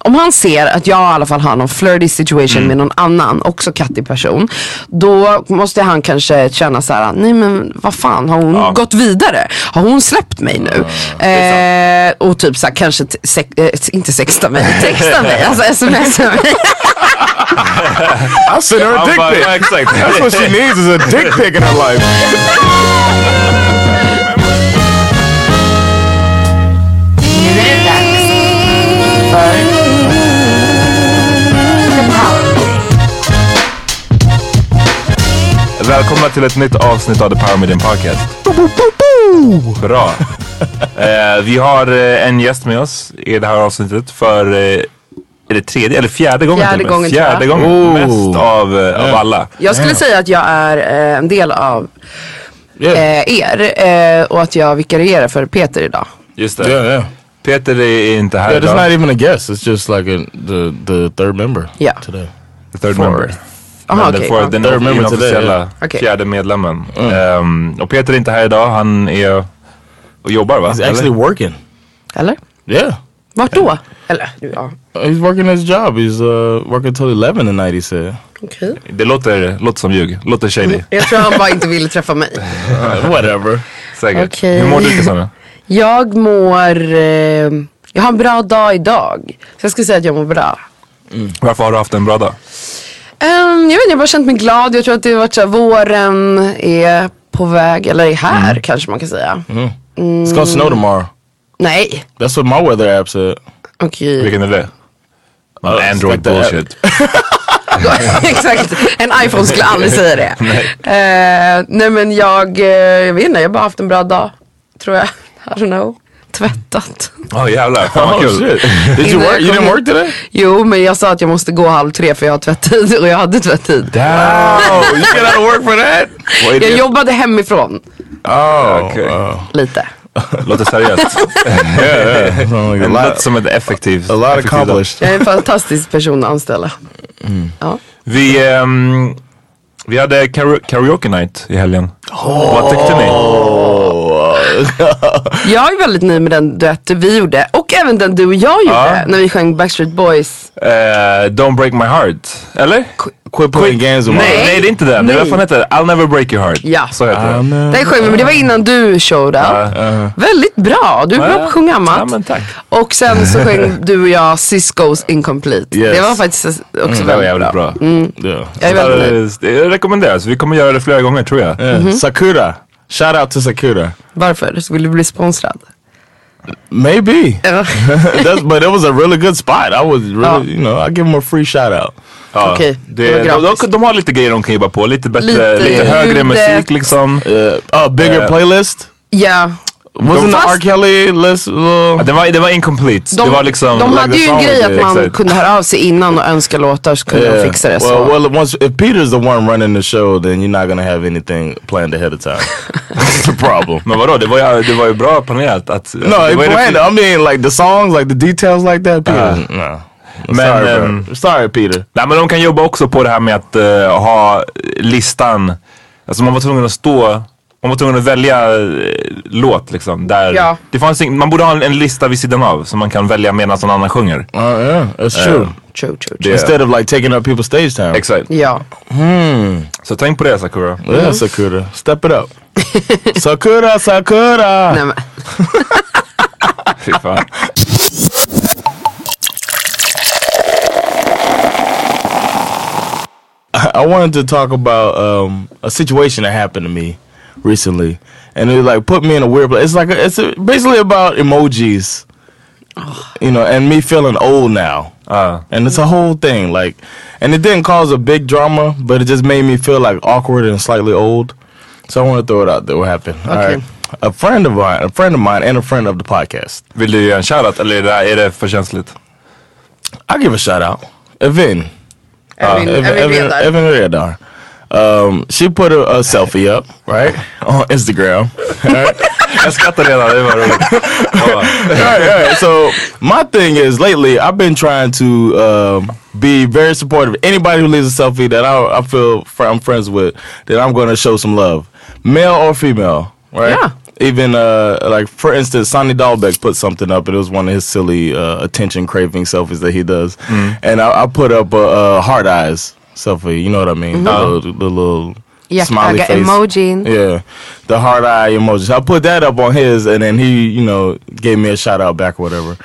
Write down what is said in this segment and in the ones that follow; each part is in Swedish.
Om han ser att jag i alla fall har någon flirty situation med någon annan, också kattig person. Då måste han kanske känna så här: nej men vad fan har hon gått vidare? Har hon släppt mig nu? eh, och typ så här, kanske, sex, eh, inte sexta mig, texta mig, alltså smsa mig. I sent her a dick pic. ja. That's what she needs is a dick pic in her life. Nu är det dags för Välkomna till ett nytt avsnitt av The Power Meeting Podcast. Bra. Eh, vi har eh, en gäst med oss i det här avsnittet för eh, är det tredje eller fjärde gången? Fjärde till och med? gången, tror jag. Fjärde gången. Mest av, eh, av alla. Jag skulle säga att jag är eh, en del av Yeah. er eh, och att jag vikarierar för Peter idag. Just det. Yeah, yeah. Peter är inte här Yeah, that's idag. not even a guess. It's just like a, the the third member Yeah. today. The third member. Aha, den, får, ja. den today, inofficiella yeah. Okej. fjärde medlemmen. Ehm, och Peter är inte här idag. Han är och jobbar va? He's actually Eller? working. Eller? Yeah. Vart då? Eller, ja. He's working his job. He's uh, working till 11 tonight, he said. Okej. Det låter, låter som ljug. Låter shady. Jag tror han bara inte ville träffa mig. Uh, whatever. Säkert. Okej. Hur mår du Cassandra? Jag mår... Eh, jag har en bra dag idag. Så jag skulle säga att jag mår bra. Varför har du haft en bra dag? Ehm, jag vet inte, jag har bara känt mig glad. Jag tror att det har varit så här, våren är på väg, eller är här kanske man kan säga. It's gonna snow tomorrow. Nej, That's what my weather app said. okej. Vilken är det? Uh, Android bullshit. Exakt, en iPhone skulle aldrig säga det. nej. nej men jag, eh, jag vet inte, jag har bara haft en bra dag. Tror jag. I don't know. Tvättat. Ja jävlar, fan vad Oh kul. shit! Did you work? You didn't work today? Jo, men jag sa att jag måste gå halv tre för jag har tvättid och jag hade tvättid. Oh, you get out of work for that? Wait, Jag jobbade hemifrån Oh, Okej. wow. lite. Låter seriöst. yeah, yeah. Låter lot, som ett effektivt. a lot accomplished. Jag är en fantastisk person att anställa. Ja. Vi, ehm, vi hade kara- karaoke night i helgen. Vad tyckte ni? Jag är väldigt nöjd med den duett vi gjorde och även den du och jag gjorde Ja. när vi sjöng Backstreet Boys. Eh, Don't break my heart. Eller? Quit playing games with Nej, nej det är inte den. Det Nej. vad fan heter det? I'll never break your heart. Ja. Så heter det. Den sjöng vi, men det var innan du showed up. Väldigt bra, du är bra på att sjunga Ja Matt. men tack. Och sen så sjöng du och jag Cisco's Incomplete. Yes. Det var faktiskt också Det var väldigt jävligt bra. bra. Yeah. Jag är väldigt nöjd. Det det rekommenderas. Vi kommer göra det flera gånger tror jag. Yeah. Sakura. Shout out to Sakura. Varför? Vill du bli sponsrad? Maybe. Ja. That's, but it was a really good spot. I was really, you know, I give them a free shout out. Ja, Okej, det de, de, de har lite grejer de kan jobba på. Lite bättre, Lite lite, högre ljudet. musik liksom. Uh, uh, bigger Yeah. playlist. Ja, Wasn't the R. Kelly list? Uh, Ja, det, var, det var incomplete. de, det var liksom... de hade ju en grej att man Exakt. kunde höra av sig innan och önska låtar så kunde de fixa det. Well, Så. well, once if Peter's the one running the show, then you're not gonna have anything planned ahead of time. That's the problem. Men vadå, det var ju, det var ju bra planerat att... No, det it var planned. I mean, like the songs, like the details, like that. Peter, no. Men, sorry, um, sorry, Peter. Nej men de kan jobba också på det här med att eh, ha listan. Alltså man var tvungen att stå, man var tvungen att välja eh, låt liksom. Där Ja. det fanns ing- man borde ha en, en lista vid sidan av som man kan välja medan någon annan sjunger. Uh, yeah, that's true. True, true, true. Det- Instead of like taking up people's stage time. Exakt. Ja. Så tänk på det Sakura. Yeah, Sakura. Step it up. Sakura, Sakura. Nej, men. Fy fan. I wanted to talk about um, a situation that happened to me recently, and it like put me in a weird place. It's like a, it's a, basically about emojis, you know, and me feeling old now. Uh, and it's a whole thing like and it didn't cause a big drama but it just made me feel like awkward and slightly old so i want to throw it out there what happened Okay. right. a friend of mine a friend of mine and a friend of the podcast vill du göra en shoutout eller är det, är det för känsligt? i'll give a shout out evin Evin, Evin, Evin Evin, Redar. Evin Redar. Um, she put a, a selfie up right on instagram right? Jag skrattar redan, det var roligt. Ja. all right, all right. So my thing is lately I've been trying to um, be very supportive. Anybody who leaves a selfie that I, I feel fr- I'm friends with, that I'm going to show some love, male or female, right? Yeah. Even uh, like for instance, Sonny Dahlbeck put something up. and It was one of his silly uh, attention craving selfies that he does, and I, I put up a, a heart eyes selfie. You know what I mean? The little, the little smiley Hjärtaga face. emojin. Yeah, the hard eye emoji. So I put that up on his, and then he, you know, gave me a shout out back or whatever.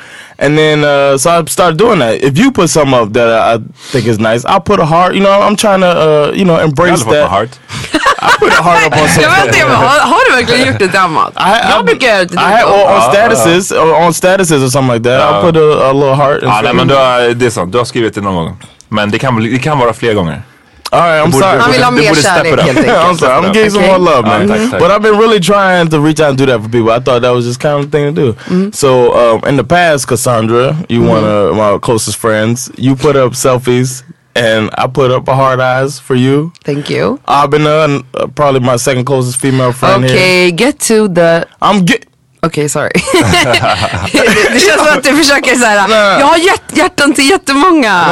And then uh, so I started doing that. If you put some up that I think is nice, I'll put a heart. You know, I'm trying to, uh, you know, embrace aldrig fått that. på heart. I put a heart up on something. vet inte, men har, har du verkligen gjort det gammalt? I, Jag brukar göra det I had, or on Ah, statuses, or on statuses or something like that. I'll put a, a little heart. and Ja, nej, stuff. men du har, det är sant, du har skrivit det någon gång. Men det kan, det kan vara fler gånger. All right, I'm sorry. Han vill ha Du mer borde step kärlek it up. I'm sorry. I'm gonna give some more love, man. Tack, tack. But I've been really trying to reach out and do that for people. I thought that was just kind of thing to do. So um, in the past, Cassandra, you one of my closest friends, you put up selfies, and I put up a hard eyes for you. Thank you. Abina, uh, probably my second closest female friend here. Okej, get to the... I'm get. Okej, sorry. det, det känns som att du försöker såhär, jag har hjärt, hjärtan till jättemånga.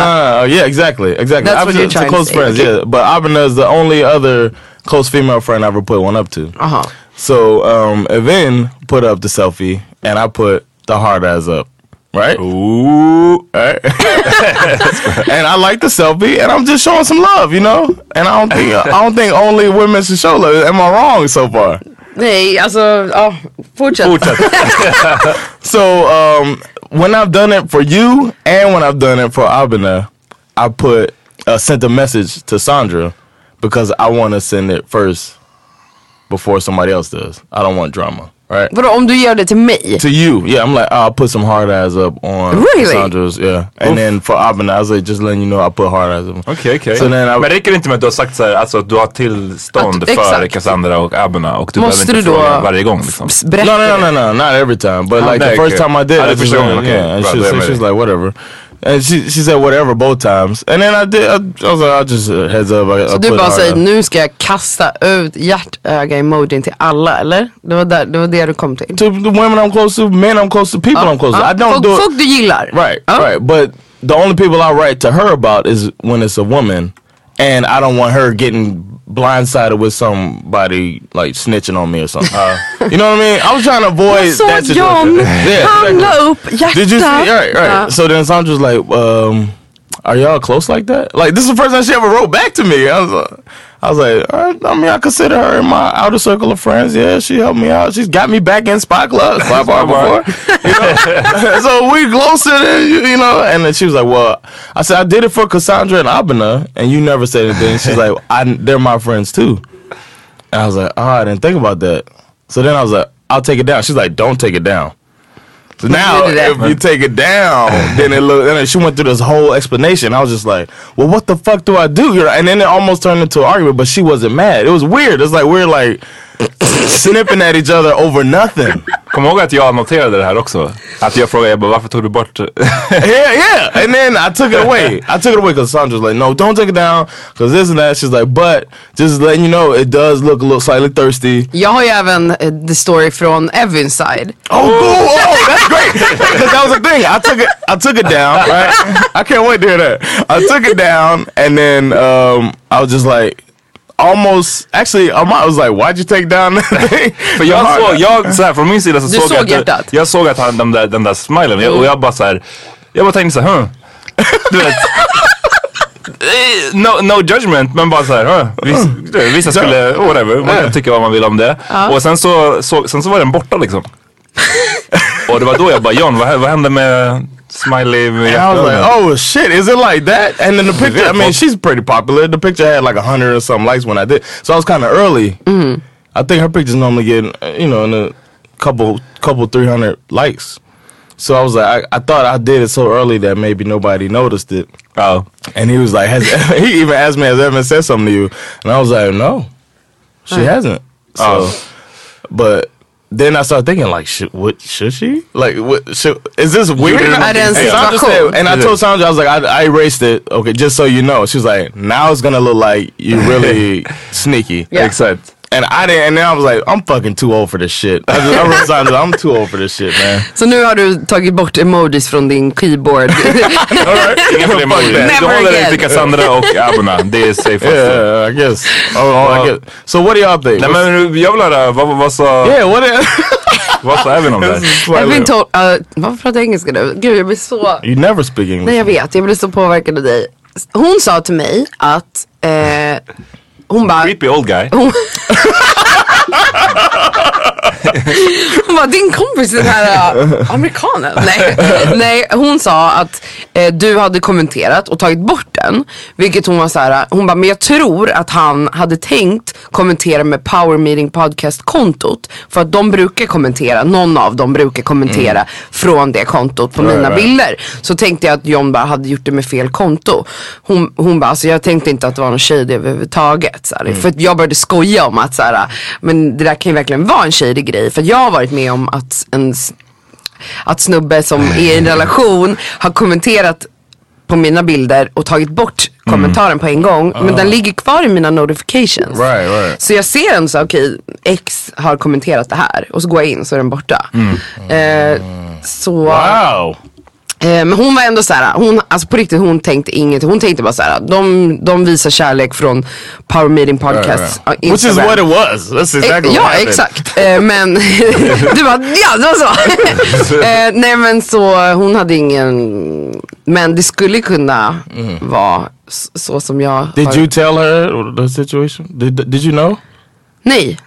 Uh, yeah, exactly, exactly. That's what Abina you're to trying to close say, friends, okay. yeah. But Abina is the only other close female friend I ever put one up to. Aha. So um, Evin put up the selfie, and I put the hard eyes up. Right? Ooh. Right? and I like the selfie, and I'm just showing some love, you know. And I don't think I don't think only women should show love. Am I wrong so far? Nej, alltså, ja, fortsätt. So um, when I've done it for you, and when I've done it for Abina, I put uh, sent a message to Sandra because I want to send it first before somebody else does. I don't want drama. Right? Vadå om du ger det till mig? To you, yeah, I'm like, I'll put some hard ass up on Really? Cassandra's, yeah. And then for Abena, I was like, just letting you know I put hard ass up. Okej, okej. So then I, Men räcker det inte med att du har sagt så här, alltså att du har tillstånd Att- för exakt. Cassandra och Abena och du Måste behöver inte du då fråga varje gång liksom? berätta no, no, no, no, no, not every time, but like nej, the first okej. time I did, Ja, I just yeah, and she, dig. like whatever. And she she said whatever both times, and then I did. I, I was like, I just uh, heads up. I, Så I du bara säger nu ska jag kasta ut hjärtöga-emojin till alla eller? Det var, där, det var det du kom till? to the women I'm close to, men I'm close to, people I'm close to. I don't folk, do it. folk du gillar? Right, right. But the only people I write to her about is when it's a woman, and I don't want her getting blindsided with somebody like snitching on me or something. you know what I mean? I was trying to avoid that situation. Yeah, exactly. Did you see? Right, right. Ja. So then Sandra's like, um, "Are y'all close like that?" Like this is the first time she ever wrote back to me. I was, uh, I was like, All right, I mean, I consider her in my outer circle of friends. Yeah, she helped me out. She's got me back in Spy Club, Spy Bar before. You know? so we closer than you, you know. And then she was like, "Well," I said, "I did it for Cassandra and Abena, and you never said anything." She's like, I, "They're my friends too." And I was like, "Oh, I didn't think about that." So then I was like, "I'll take it down." She's like, "Don't take it down." So now, you do that? if you take it down, then it look. And she went through this whole explanation. I was just like, "Well, what the fuck do I do?" And then it almost turned into an argument. But she wasn't mad. It was weird. It's like we're like snipping at each other over nothing. Kom ihåg att jag noterade det här också. Att jag frågade Ebba varför tog du bort... yeah, yeah. And then I took it away. I took it away because Sandra's like, no, don't take it down because this and that. She's like, but just letting you know, it does look a little slightly thirsty. Jag har ju även eh, the story från Evins side. Oh, cool. Oh, that's great. Because that was the thing. I took it. I took it down. Right. I can't wait to hear that. I took it down, and then um, I was just like, almost. Actually, I was like, why'd you take down the thing? För jag såg, jag, så här, från min sida så Du såg jag såg att, hjärtat? jag såg att han, den där, den där smilen jag, och jag bara så här, jag bara tänkte så här, huh. Du vet. No, no judgment men bara såhär, huh. Viss, du vet, vissa skulle, whatever, man kan tycka vad man vill om det. Och sen så, så, sen så var den borta liksom. och det var då jag bara, John vad, vad hände med smiley med And I was like, oh shit, is it like that? And then the picture, I mean, she's pretty popular. The picture had like a hundred or something likes when I did. So I was kind of early. Mm-hmm. I think her pictures normally get, you know, in a couple, couple, 300 likes. So I was like, I, I thought I did it so early that maybe nobody noticed it. Oh. And he was like, has, he even asked me, has Evan said something to you? And I was like, no, she hasn't. So, Oh. but then I started thinking, like, should, what, should she? Like, what, should, is this weird? didn't- Är And Sandra situation? said- and I told Sandra, I was like, I, I erased it. Okay, just so you know. She was like, now it's gonna look like you really sneaky. Yeah. Exakt. And I didn't. And then I was like, I'm fucking too old for this shit. I, just, I Sandra, I'm too old for this shit, man. Så nu har du tagit bort emojis från din keyboard. Inga fler emojis. Du Never håller dig again. till Cassandra och Abona, det är safe. Yeah, I guess. Oh, oh, I guess. So what do y'all think? Nej men jag vill höra, vad, vad sa, yeah, what? Is, vad sa Evin om det? Evin told, uh, varför pratar jag engelska nu? Gud jag blir så... you never speak English. Nej jag vet, jag blir så påverkad av dig. Hon sa till mig att eh, hon bara, Creepy old guy. hon bara din kompis den här amerikanen. Nej, nej hon sa att eh, du hade kommenterat och tagit bort den. Vilket hon var så här, hon bara men jag tror att han hade tänkt kommentera med Power Meeting Podcast kontot. För att de brukar kommentera, någon av dem brukar kommentera från det kontot på mina right. bilder. Så tänkte jag att John bara hade gjort det med fel konto. Hon, hon bara, alltså jag tänkte inte att det var någon shady överhuvudtaget. Så här. För att jag började skoja om att så här, men det där kan ju verkligen vara en shady grej. För jag har varit med om att en att snubbe som är i en relation har kommenterat på mina bilder och tagit bort kommentaren på en gång. Men den ligger kvar i mina notifications. Right, right. Så jag ser ändå så okej, X har kommenterat det här. Och så går jag in så är den borta. Eh, så... Wow. Eh, men hon var ändå såhär, hon, alltså på riktigt hon tänkte inget. Hon tänkte bara såhär, de, de visar kärlek från Power Meeting Podcast. Right, right. uh, Which is Instagram. what it was. That's exactly Eh, what Ja happened. exakt. Eh, men du bara, ja det var så. eh, nej men så hon hade ingen, men det skulle kunna vara s- så som jag Mm. Did har. you tell her the situation? Did Did you know? Nej.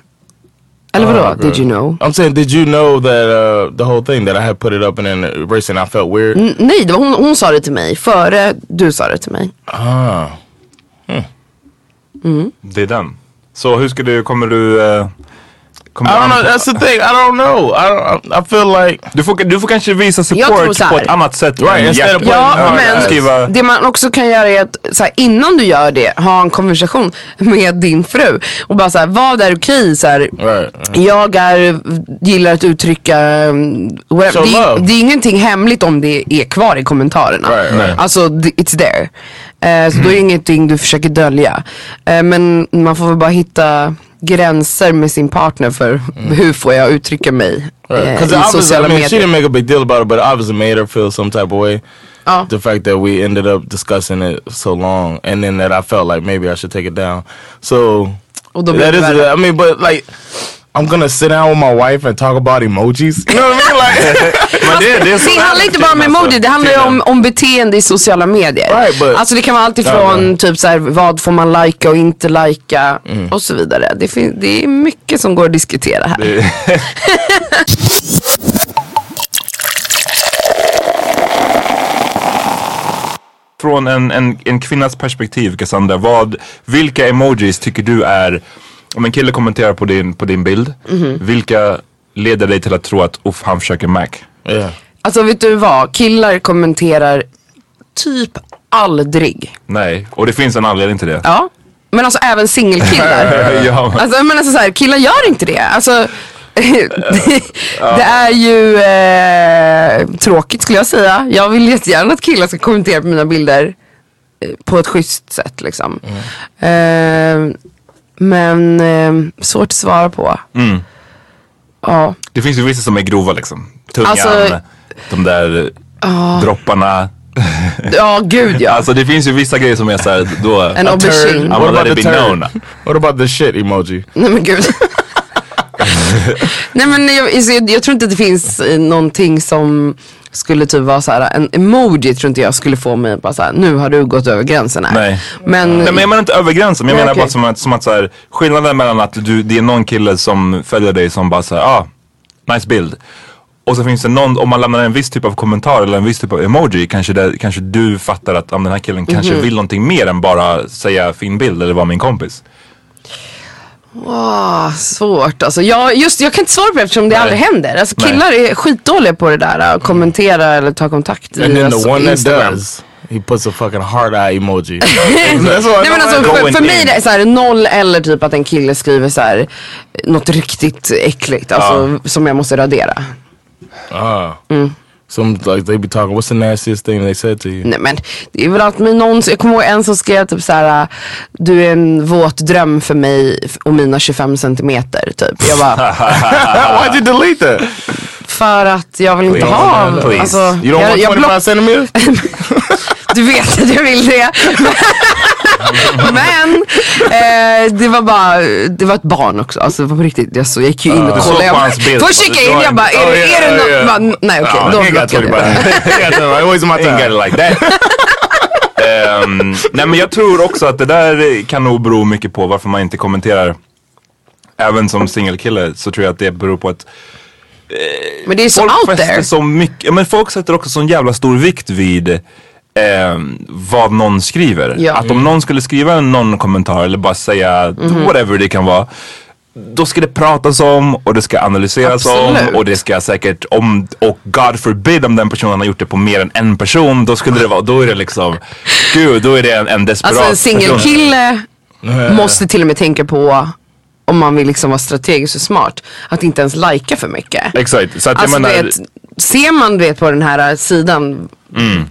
Eller vadå, okay. did you know? I'm saying, did you know that uh, the whole thing that I had put it up and then erased and I felt weird? N- nej, det var hon, hon sa det till mig före du sa det till mig. Ah. Det är den. Så hur ska du, kommer du, eh, Kommer That's the thing. I don't know. I don't. I feel like Du får, du får kanske visa support på ett annat sätt. Right, än instead of hjärta. Ja, men skriva, det man också kan göra är att så här, innan du gör det, ha en konversation med din fru. Och bara så här, vad är okej? Så här, Right, Jag är, gillar att uttrycka, um, whatever. Show Det, det är ingenting hemligt om det är kvar i kommentarerna. Right, right. Alltså it's there. Eh, så då är det ingenting du försöker dölja. Eh, men man får väl bara hitta gränser med sin partner för hur får jag uttrycka mig eh, Because i obviously, I sociala mean, she medier. didn't make a big deal about it, but it obviously made her feel some type of way. Ja. The fact that we ended up discussing it so long, and then that I felt like maybe I should take it down. So that is. I mean, but like. I'm gonna sit down with my wife and talk about emojis. You know what I mean? Like, men det, det, Det handlar inte bara om alltså, emoji, det handlar ju om, om beteende i sociala medier. Right, but- alltså det kan vara allt ifrån typ så här, vad får man lajka och inte lajka och så vidare. Det, det är mycket som går att diskutera här. Från en, en, en kvinnas perspektiv Cassandra, vad, vilka emojis tycker du är, om en kille kommenterar på din, på din bild, Mhm. vilka leder dig till att tro att uff, han försöker Mac? yeah. Alltså vet du vad, killar kommenterar typ aldrig. Nej, och det finns en anledning till det. Ja, men alltså även singelkillar. ja, men- Alltså, men alltså så här, killar gör inte det. Alltså, det, det är ju eh, tråkigt skulle jag säga. Jag vill jättegärna att killar ska kommentera på mina bilder eh, på ett schysst sätt liksom. Eh, men eh, svårt att svara på. Mm. Ja. Det finns ju vissa som är grova liksom. Tungan, Alltså- de där dropparna. ja, gud ja. Alltså det finns ju vissa grejer som är såhär, då... En I'm aubergine. gonna What let about it the be known. What about the shit emoji? Nej men gud. Nej men jag, jag, jag tror inte att det finns någonting som skulle typ vara så här en emoji tror inte jag skulle få mig bara så här, nu har du gått över gränsen här. Nej. Men, Nej men jag menar inte över gränsen, men jag menar okej. bara som att, som att så här, skillnaden mellan att du, det är någon kille som följer dig som bara säger ah, nice bild. Och så finns det någon, om man lämnar en viss typ av kommentar eller en viss typ av emoji kanske, det, kanske du fattar att om den här killen kanske Mhm. vill någonting mer än bara säga fin bild eller vara min kompis. Åh, svårt alltså. Jag, just, jag kan inte svara på det eftersom det Nej. aldrig händer. Alltså, Nej. killar är skitdåliga på det där att kommentera eller ta kontakt And then the one that does, he puts a fucking heart eye emoji. Nej men alltså för, för mig in. är det så här, noll eller typ att en kille skriver så här något riktigt äckligt. Alltså som jag måste radera. Ah. Some like they be talking. What's the nastiest thing they said to you? Nej men det är väl allt med någon, jag kommer ihåg en som skrev typ såhär Du är en våt dröm för mig och mina 25 centimeter typ. Jag bara, Why'd you delete that? för att jag vill inte Please, ha, please. alltså, You don't jag, want jag 25 block, centimeters? du vet att jag vill det. men eh, det var bara, det var ett barn också, alltså det var på riktigt. Jag, så, jag gick ju in och såg kollade. Jag på bara, först gick jag in jag bara, är, det- en- är det Oh, något? yeah. Bara, Nej okej, Oh, då he got blockade 25. jag. 25. Wasting my Ain't got it like that. Ehm, nej men jag tror också att det där kan nog bero mycket på varför man inte kommenterar. Även som singelkille så tror jag att det beror på att Men det är så folk out there. så mycket, men folk sätter också sån jävla stor vikt vid ehm, vad någon skriver. Ja. Att om någon skulle skriva en någon kommentar eller bara säga Mhm. whatever det kan vara. Då ska det pratas om och det ska analyseras Absolut. om och det ska säkert om och God forbid om den personen har gjort det på mer än en person. Då skulle det vara, då är det liksom, gud då är det en, en desperat Alltså en person. singelkille måste till och med tänka på om man vill liksom vara strategisk och smart. Att inte ens lajka för mycket. Exakt, så att Alltså jag menar, vet, ser man du vet på den här sidan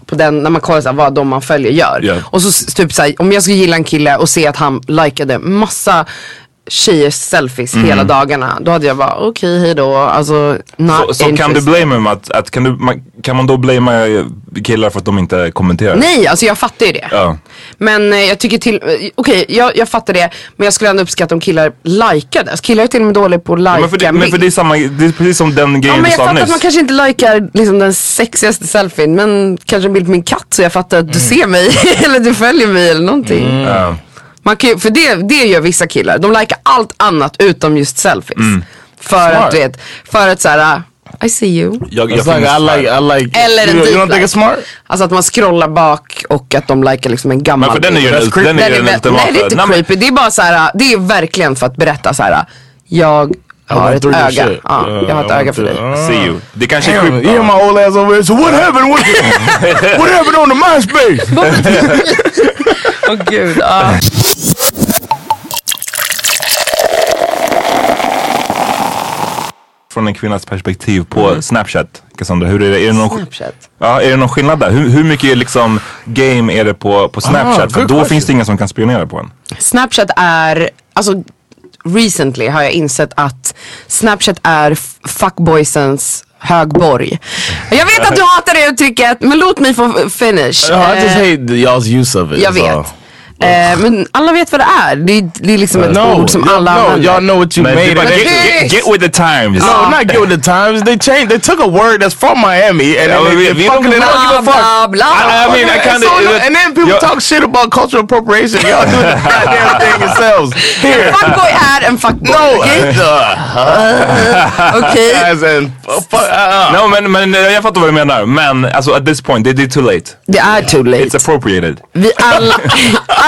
på den, när man kollar så här, vad de man följer gör. Ja. Och så typ såhär, om jag skulle gilla en kille och se att han likade massa tjejers selfies hela dagarna. Då hade jag bara okej hejdå. Alltså så, så kan du blame dem att, att kan, du, man, kan man då blamea killar för att de inte kommenterar? Nej, alltså jag fattar ju det. Ja. Men eh, jag tycker till, eh, okej jag, jag fattar det. Men jag skulle ändå uppskatta om killar likade. Alltså, killar är till och med dåliga på att lajka Men för, det, men för det är samma, det är precis som den Ja grejen men du jag sa fattar nyss. att man kanske inte likar liksom, den sexigaste selfien men kanske en bild på min katt så jag fattar att du ser mig eller du följer mig eller någonting. Ja. Man kan, för det, det gör vissa killar, de likar allt annat utom just selfies. Mm. För att du vet, för att såhär, I see you. Jag, jag like finns I här. like I like. Eller en you, deep you don't think it's smart? Alltså att man scrollar bak och att de likar liksom en gammal Men för den är ju bild. den, den är ju Den den är, ultimata. nej det är inte creepy, det är bara så här, det är verkligen för att berätta så här. jag har ett öga. Ja, jag har ett öga för dig. See you. Det kanske är Damn, sjukt. you hear my old ass over here. So what happened? What, what happened on the MySpace? Åh gud. ja. Från en kvinnas perspektiv på Snapchat. Cassandra, hur är det? Är det någon, Snapchat. Ja, är det någon skillnad där? Hur, hur mycket liksom game är det på, på Snapchat? För good då finns det ingen som kan spionera på en. Snapchat är, alltså recently har jag insett att Snapchat är fuckboysens högborg. Jag vet att du hatar det uttrycket men låt mig få finish. No, I just Eh, hate the, y'all's use of it. jag is all. vet. Eh, men alla vet vad det är. Det är, det är liksom ett No, ord som y'all alla know, använder. y'all know what you Men made it. get, get, get with the times. No, not get with the times. They changed. They took a word that's from Miami and Yeah, then they, they don't fucking it up. Blah, Give a fuck. blah, blah. I, I mean, I Okay, kind so of, no- and then people Yo- talk shit about cultural appropriation. Y'all do the goddamn thing yourselves. Here. Fuckboy är en fuckboy. No. Okej? Okej. As in, uh, fuck, uh, No, men, men jag fattar vad du menar. Men alltså at this point, det är too late. Det är too late. It's appropriated. Vi alla,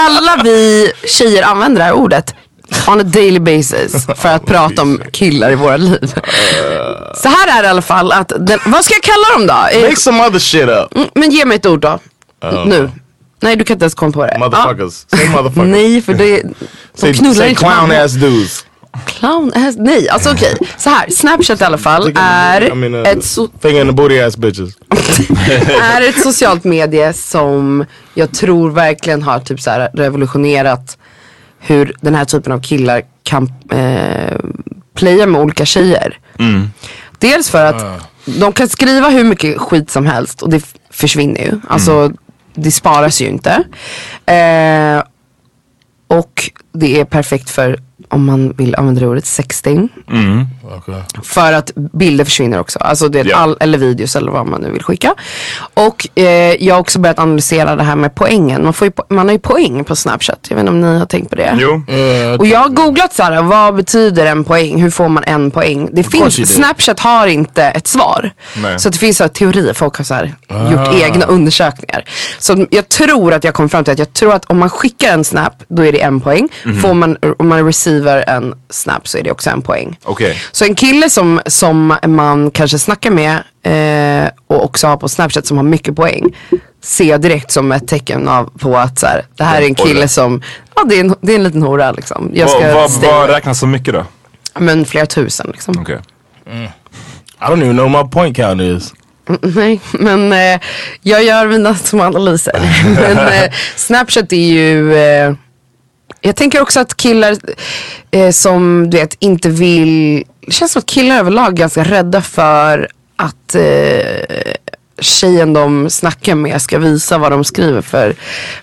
alla vi tjejer använder det här ordet on a daily basis för att prata om killar i våra liv. Så här är det i alla fall att, den, vad ska jag kalla dem då? Eh, make some other shit up. mm, Men ge mig ett ord då. Nu. Nej du kan inte ens komma på det. Motherfuckers. Say Ja. motherfuckers. Nej för det, de Say, knullar say inte clown ass dudes. Clown ass, nej alltså okej. Så här, Snapchat i alla fall är I mean, uh, ett so- finger in the booty ass bitches. är ett socialt medie som jag tror verkligen har typ så här revolutionerat hur den här typen av killar kan eh, playa med olika tjejer. Dels för att de kan skriva hur mycket skit som helst och det försvinner ju. Alltså det sparas ju inte. Eh, och det är perfekt för om man vill använda det ordet sexting. Mm. Okay. För att bilder försvinner också. Alltså det är Ja. all, eller videos eller vad man nu vill skicka. Och eh, jag har också börjat analysera det här med poängen. Man, får ju, man har ju poäng på Snapchat. Jag vet inte om ni har tänkt på det. Jo. Och jag har googlat så här, vad betyder en poäng? Hur får man en poäng? Det finns, Snapchat har inte ett svar. Nej. Så det finns så här teorier, folk har så här Ah. gjort egna undersökningar. Så jag tror att jag kom fram till att jag tror att om man skickar en snap, då är det en poäng. Mhm. Får man, om man receiver en snap så är det också en poäng. Okej. Så en kille som, som man kanske snackar med eh, och också har på Snapchat som har mycket poäng. Ser jag direkt som ett tecken av, på att så här, det här är en kille som, ja det är en, det är en liten hora liksom. Jag ska Vad vad away. räknas som mycket då? Men flera tusen liksom. Okej. I don't even know my point count is. Nej, men eh, jag gör mina små analyser. men eh, Snapchat är ju, eh, jag tänker också att killar eh, som du vet inte vill, det känns som att killar överlag är ganska rädda för att eh, tjejen de snackar med ska visa vad de skriver för,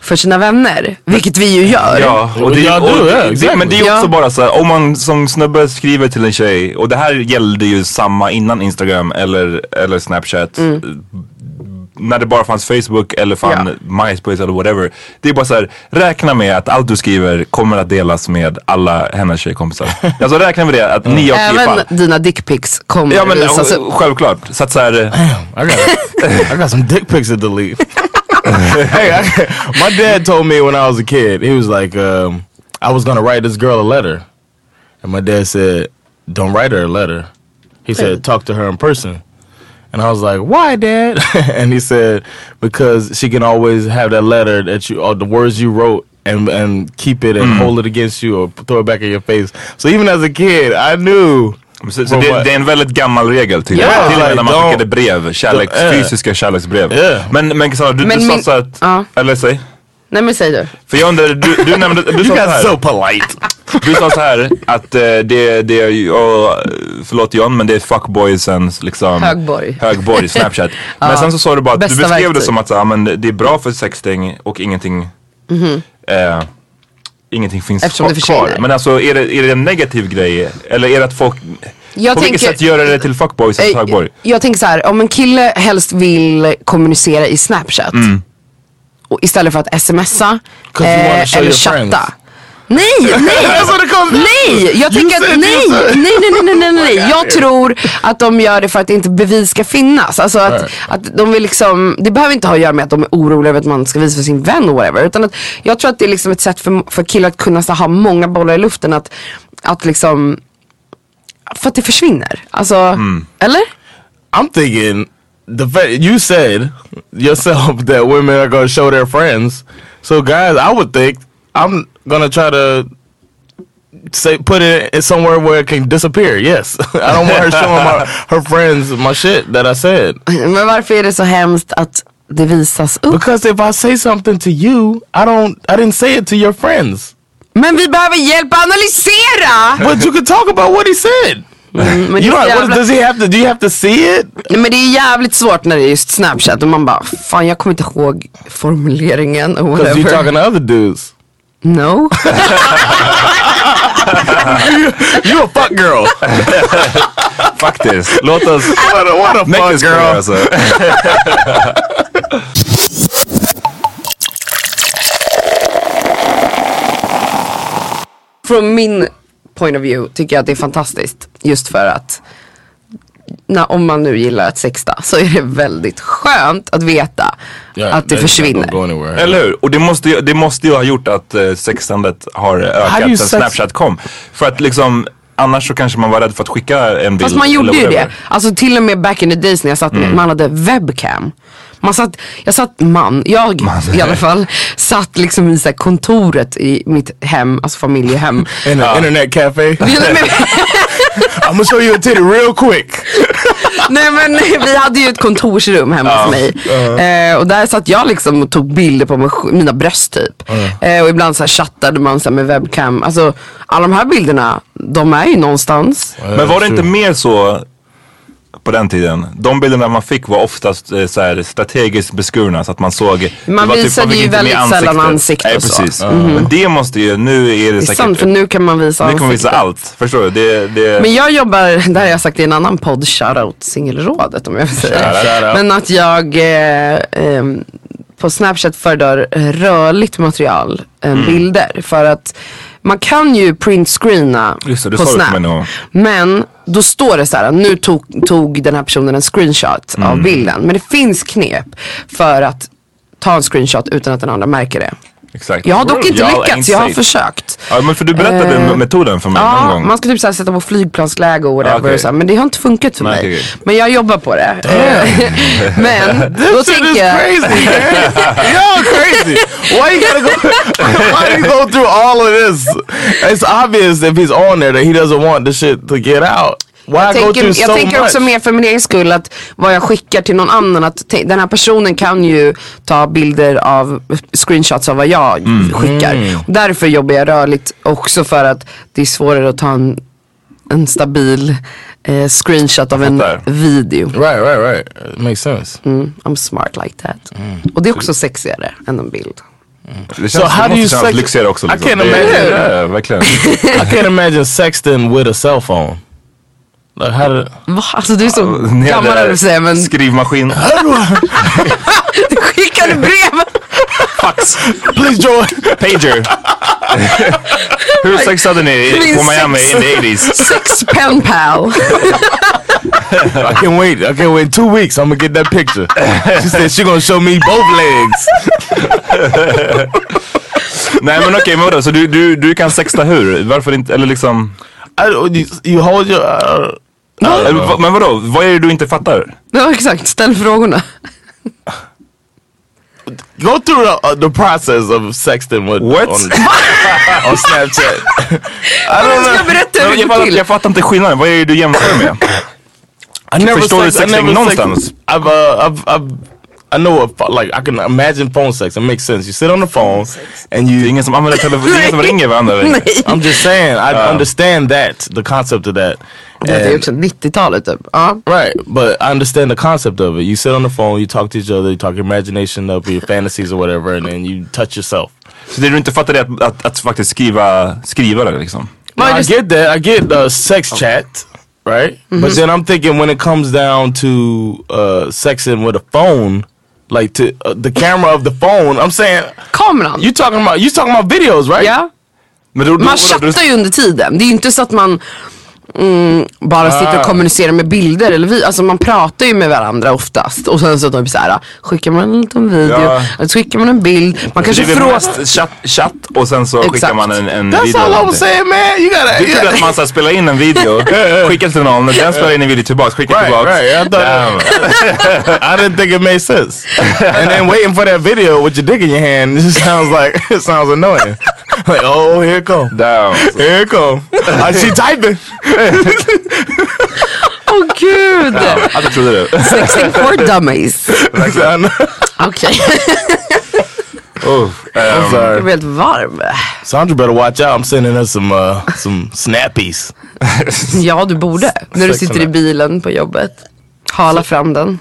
för sina vänner. Vilket vi ju gör. Ja, och det, Ja, du, och, det, exactly. men det är ju också Ja. bara så här, om man som snubbe skriver till en tjej och det här gällde ju samma innan Instagram eller, eller Snapchat. När det bara fanns Facebook eller fan Ja. MySpace eller whatever. Det är bara så här, räkna med att allt du skriver kommer att delas med alla hennes tjejkompisar. alltså räkna med det att nio av tio Även fall. dina dickpics kommer Ja men visas upp. självklart. Så att så här, I got I got some dick pics to delete. hey, I, my dad told me when I was a kid, he was like, um, I was gonna write this girl a letter, and my dad said, "Don't write her a letter." He said, "Talk to her in person." And I was like, "Why, Dad?" and he said, "Because she can always have that letter that you, or the words you wrote." And, and keep it and hold it against you or throw it back in your face. So even as a kid, I knew så, så det, what? det är en väldigt gammal regel till, Ja, till och med när man skickade brev. Kärleks, Yeah. Fysiska kärleksbrev. Yeah. Men, men Cassandra, du, Men du sa så att, Ja. eller säg. Nej men säg du. För jag undrar, du, du nämnde, du sa you så got här. so polite. Du sa så här att eh, det, det är och, förlåt John, men det är fuckboysens liksom Högborg. högborg Snapchat. Men sen så sa du bara att du beskrev det verktyg. som att så, ja, men det är bra för sexting och ingenting eh, Ingenting finns. Eftersom kvar. det försvinner. Men alltså är det, är det en negativ grej? Eller är det att folk, Jag på vilket tänker- sätt gör det det till fuckboysens Eh, högborg? Jag tänker så här, om en kille helst vill kommunicera i Snapchat Mm. Och istället för att smsa eh, eller chatta. Nej, nej, nej, jag tänker att nej, nej, nej, nej, nej, nej, nej. Jag tror att de gör det för att inte bevis ska finnas. Alltså att, att de vill liksom, det behöver inte ha att göra med att de är oroliga över att man ska visa för sin vän och whatever. Utan att jag tror att det är liksom ett sätt för, för killar att kunna så, ha många bollar i luften. Att, att liksom för att det försvinner. Alltså, Mm. eller? I'm thinking the fact you said yourself that women are going to show their friends. So guys, I would think I'm going to try to say put it in somewhere where it can disappear. Yes, I don't want her showing my, her friends my shit that I said. Men varför är det så hemskt att det visas upp? Because if I say something to you, I don't. I didn't say it to your friends. Men vi behöver hjälp att analysera! But you could talk about what he said. Mm, men, det You är know, så what, jävla, does he have to? Do you have to see it? Nej, men det är jävligt svårt när det är just snapchat och man bara, fan jag kommer inte ihåg formuleringen och Because you're whatever. talking to other dudes. No. You a fuck girl. Faktiskt. Låt oss what a, what a make fuck this girl. girl. Alltså. Från min point of view tycker jag att det är fantastiskt. Just för att när, om man nu gillar att sexta så är det väldigt skönt att veta Yeah, att det försvinner. Eller hur? Och det måste, ju, det måste ju ha gjort att uh, sexandet har ökat sen sex- Snapchat kom. För att liksom Annars så kanske man var rädd för att skicka en bild. Fast man gjorde ju det. Alltså till och med back in the days när jag satt med, man hade webcam. Man satt, jag satt, man, jag i alla fall, satt liksom i så här kontoret i mitt hem, alltså familjehem. In an internet I'm gonna show you a titty real quick. nej men vi hade ju ett kontorsrum hemma hos mig. Eh, och där satt jag liksom och tog bilder på mig, mina bröst typ. Eh, och ibland så här chattade man så här med webcam. Alltså alla de här bilderna, de är ju någonstans. Men var det inte mer så på den tiden? De bilderna man fick var oftast eh, så här, strategiskt beskurna så att man såg. Man det var visade fick ju väldigt sällan ansikte och så. precis. Men det måste ju, nu är det, Det är säkert. sant för nu kan man visa nu kan man visa allt. Förstår du? Det, det, Men jag jobbar, det har jag sagt i en annan podd, shoutout singelrådet om jag vill säga det. Shoutout. Men att jag eh, ehm, på Snapchat föredrar eh, rörligt material än Mm. bilder. För att man kan ju printscreena det, det på Snap. Men då står det så här, nu tog, tog den här personen en screenshot Mm. av bilden. Men det finns knep för att ta en screenshot utan att den andra märker det. Exakt. Jag har dock inte Y'all lyckats, jag har försökt. Ja men för du berättade Eh, metoden för mig någon Ja, gång. man ska typ såhär sätta på flygplansläge och whatever. Och så här, men det har inte funkat för Nej, mig. okej. Men jag jobbar på det. Men då tänker is jag... crazy, man. Y'all crazy. Why you gotta go? Why you go through all of this? It's obvious if he's on there that he doesn't want the shit to get out. Why Jag tänker, so jag tänker också mer för min egen skull att vad jag skickar till någon annan att den här personen kan ju ta bilder av screenshots av vad jag Mm. skickar. Och därför jobbar jag rörligt också för att det är svårare att ta en, en stabil eh, screenshot av en video. Right, right, right. It makes sense. Mm, I'm smart like that. Och det är också sexigare än en bild. det känns, So how det do you sex- lyxigare också. I Liksom. can't Det- imagine. Ja, verkligen. I can't imagine sexting with a cell phone. How did? Va? Alltså du är så Ni gammal hade höll säga men Skrivmaskin. du skickade brev. Fax. Please join. Pager. Hur sexade ni Min på Miami sex- in the 80s? Sex pen pal. I can't wait. I can't wait two weeks. I'm gonna get that picture. She said she gonna show me both legs. Nej men okej, men vadå? Så du, du, du kan sexta hur? Varför inte? Eller liksom... I, you, you hold your. Uh, Eller, men vadå? Vad är det du inte fattar? Ja exakt, ställ frågorna. go through the, uh, the process of sexting with What? on, on Snapchat. I don't Ska jag know. berätta hur Jag, det går fattar, till? jag fattar inte skillnaden. Vad är det du jämför med? I never Förstår du sex- I sexting någonstans? I've, uh, I've, I've, I know a, pho- like I can imagine phone sex. It makes sense. You sit on the phone and Det är you. ingen som använder telefon, det är ingen som ringer varandra. I'm just saying. I understand that the concept of that. Det är också 90-talet typ. Right, but I understand the concept of it. You sit on the phone, you talk to each other, you talk your imagination up, your fantasies or whatever, and then you touch yourself. Så det du inte fattar är att, att, att faktiskt skriva, skriva det liksom. Well, I get that. I get uh, sex chat, right? But then I'm thinking when it comes down to uh, sexing with a phone, like to uh, the camera of the phone, I'm saying Kameran. you talking about you talking about videos, right? Ja. Men då, då, Man chattar ju under tiden. Det är ju inte så att man bara sitter och kommunicerar med bilder eller vi, alltså man pratar ju med varandra oftast och sen så typ såhär skickar man en liten video, Ja. så skickar man en bild, man kanske frågar chatt, chatt och sen så skickar Exakt. man en, en That's video. all eller I'm saying man. You gotta... Du trodde att man så här, spelar in en video, skickar till någon, den spelar in en video tillbaks, skickar Right, tillbaks. right. I, thought, I didn't think it made sense. And then waiting for that video with your dick in your hand, it sounds like it sounds annoying. Like, oh, here it come. Damn. Here it come. I she typing. Åh gud! Ja, det trodde du. Sexing for dummies. Okej, Oh, I'm um, sorry. jag blir helt varm. Sandra better watch out. I'm sending her some uh, some snappies. Ja du borde, när du sitter i bilen på jobbet. Hala fram den.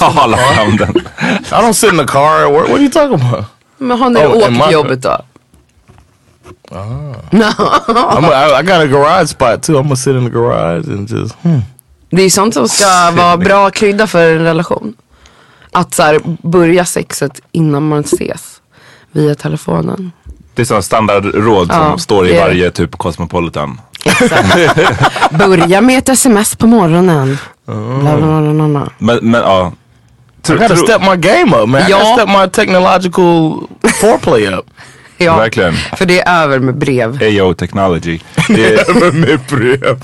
hala fram den. I don't sit in the car at work. What are you talking about? Men har ni Oh, åkt till my- jobbet då? I'm a, I, I got a garage spot too. I'm gonna sit in the garage and just. Hmm. Det är ju sånt som ska vara bra krydda för en relation. Att så här, börja sexet innan man ses. Via telefonen. Det är sådana standardråd som Ja, står i det varje typ Cosmopolitan. Börja med ett sms på morgonen. Oh. Bla, bla, bla, bla, bla. Men, men ja. I gotta step my game up, man. I Ja. gotta step my technological foreplay up. Ja, Verkligen. för det är över med brev. AO technology. Det är, Med brev.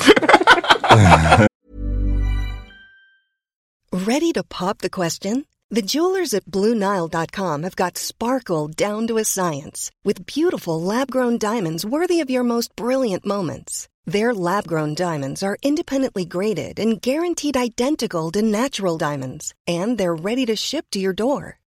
Ready to pop the question? The jewelers at BlueNile.com have got sparkle down to a science with beautiful lab grown diamonds worthy of your most brilliant moments. Their lab grown diamonds are independently graded and guaranteed identical to natural diamonds, and they're ready to ship to your door.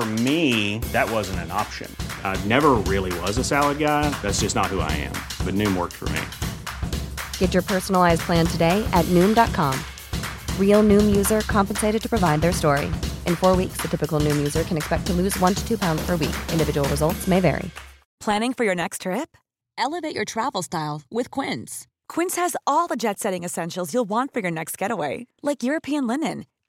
For me, that wasn't an option. I never really was a salad guy. That's just not who I am. But Noom worked for me. Get your personalized plan today at Noom.com. Real Noom user compensated to provide their story. In four weeks, the typical Noom user can expect to lose one to two pounds per week. Individual results may vary. Planning for your next trip? Elevate your travel style with Quince. Quince has all the jet setting essentials you'll want for your next getaway, like European linen,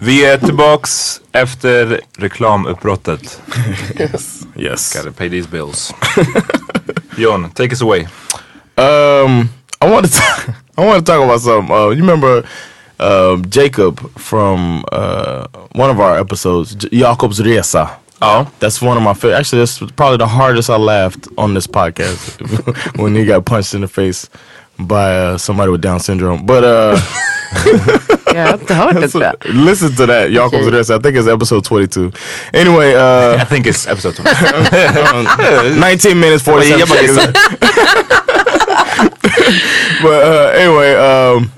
Vi är tillbaks efter reklamuppbrottet. Yes. Gotta pay these bills. John, take us away. Um, I want to I want to talk about something. Uh, you remember um, Jacob from uh, one of our episodes, Jakob's Resa. Ja. That's one of my favorite. Actually, that's probably the hardest I laughed on this podcast when he got punched in the face by uh, somebody with Down syndrome. But uh, Jag har inte hört det tror jag. listen to that, Jakob's Okay. Resa. I think it's episode 22. Anyway, uh, I think it's episode 2. 19 minutes 47 Jag bara seconds. but uh, anyway, um,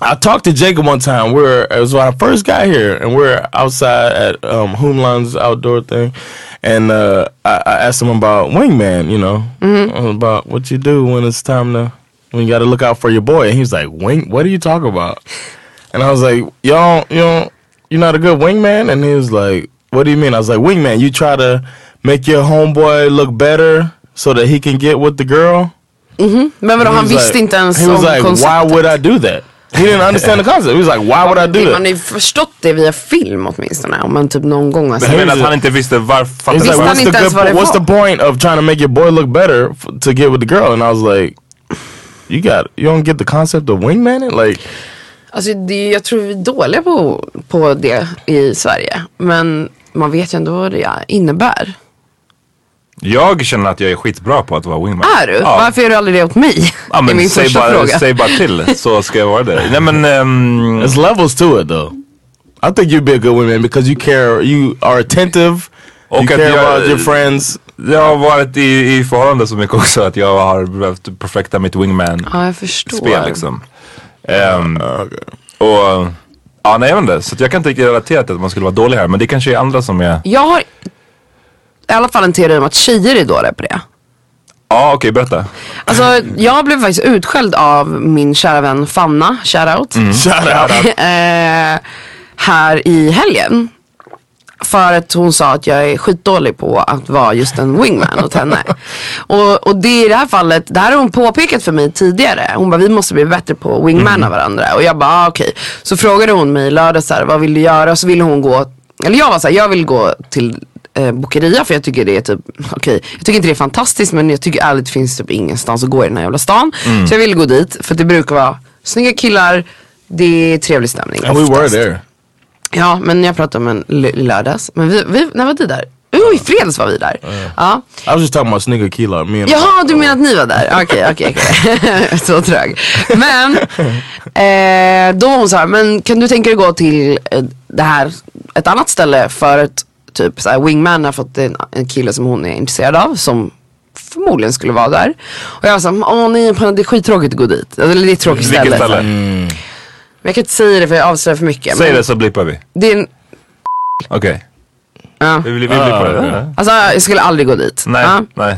I talked to Jacob one time. We are it was when I first got here, and we are outside at um, Hoomland's outdoor thing, and uh, I, I asked him about Wingman. You know, about what you do when it's time to when you got to look out for your boy. And he was like, "Wing? What are you talking about?" And I was like, "Y'all, you know, you're not a good wingman." And he was like, "What do you mean?" I was like, "Wingman, you try to make your homeboy look better so that he can get with the girl." Mm-hmm. Men vadå, He han was visste like- inte ens He was om like, why would I do that? He didn't understand the concept. He was like, why would I do Man that? har ju förstått det via film åtminstone. Om man typ någon gång har Jag sett menar att han inte visste varför. Like, Visste han what's, the, inte ens vad det what's the point of trying to make your boy look better to get with the girl? And I was like, you got, you don't get the concept of wingmaning? Like, Alltså det, jag tror vi är dåliga på, på det i Sverige. Men man vet ju ändå vad det innebär. Jag känner att jag är skitbra på att vara wingman. Är du? Ja. Varför gör du aldrig det åt mig? Ja, det är men min säg, första bara, fråga. säg bara till så ska jag vara det. Nej men, ehm, there's levels to it though. I think you'd be a good wingman because you care, you are attentive, Och att care jag- about your friends. Jag har varit i, i förhållande så mycket också att jag har behövt perfekta mitt wingman Ja, jag förstår. spel liksom. Ehm, Och ja, nej jag vet inte. Så att jag kan inte riktigt relatera till att man skulle vara dålig här. Men det kanske är andra som är, Jag har i alla fall en teori om att tjejer är dåliga på det. ja okej berätta. Alltså jag blev faktiskt utskälld av min kära vän Fanna, shoutout. Shout out. eh, här i helgen. För att hon sa att jag är skitdålig på att vara just en wingman åt henne. Och, och det i det här fallet, det här har hon påpekat för mig tidigare. Hon bara, vi måste bli bättre på att wingmana varandra. Och jag bara, ah, okej. Så frågade hon mig i lördag så här, vad vill du göra? Så ville hon gå, eller jag var så här, jag vill gå till eh, Bokeria för jag tycker det är typ, okej, jag tycker inte det är fantastiskt men jag tycker ärligt det finns typ ingenstans att gå i den här jävla stan. Så jag ville gå dit för det brukar vara snygga killar, det är trevlig stämning. And we were oftast. there. Ja, men jag pratade med en lördags. Men vi, vi, när var vi där? Jo, i fredags var vi där. Ja. I was just talking about snigger killer. Me and Jaha, du menar att ni var där? Okej, okej, okej. Så trög. Men, eh, då var hon så här, men kan du tänka dig gå till eh, det här, ett annat ställe för att typ så här, wingman har fått en, en kille som hon är intresserad av som förmodligen skulle vara där. Och jag var såhär, åh nej, det är skittråkigt att gå dit. Eller det är ett tråkigt Vilket ställe. ställe? Men jag kan inte säga det för jag avslöjar för mycket. Säg men det så blippar vi. Det är en, Okej. ja. Vi, vi, vi blippar det. Alltså jag skulle aldrig gå dit. Nej, Ja. nej.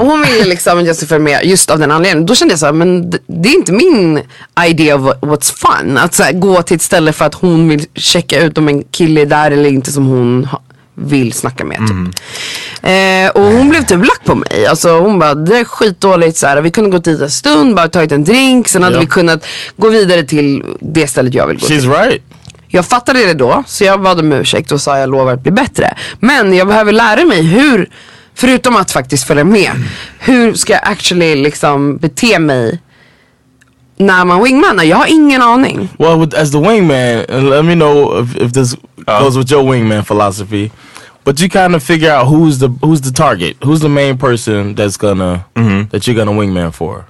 Och hon ville liksom att jag skulle följa med just av den anledningen. Då kände jag så här, men det, det är inte min idea of what's fun. Att så här, gå till ett ställe för att hon vill checka ut om en kille är där eller inte som hon ha, vill snacka med. Typ. Eh, och hon blev typ lack på mig. Alltså hon bara, det är skitdåligt. Så här, vi kunde gått dit en stund, bara tagit en drink. Sen hade Ja. vi kunnat gå vidare till det stället jag vill gå till. She's right. Jag fattade det då, så jag bad om ursäkt och sa jag lovar att bli bättre. Men jag behöver lära mig hur, förutom att faktiskt följa med, hur ska jag actually liksom bete mig när man wingmanar? Jag har ingen aning. Well, with, as the wingman, and let me know if, if this oh. goes with your wingman philosophy. But you kind of figure out who's the who's the target, who's the main person that's gonna mm-hmm. that you're gonna wingman for.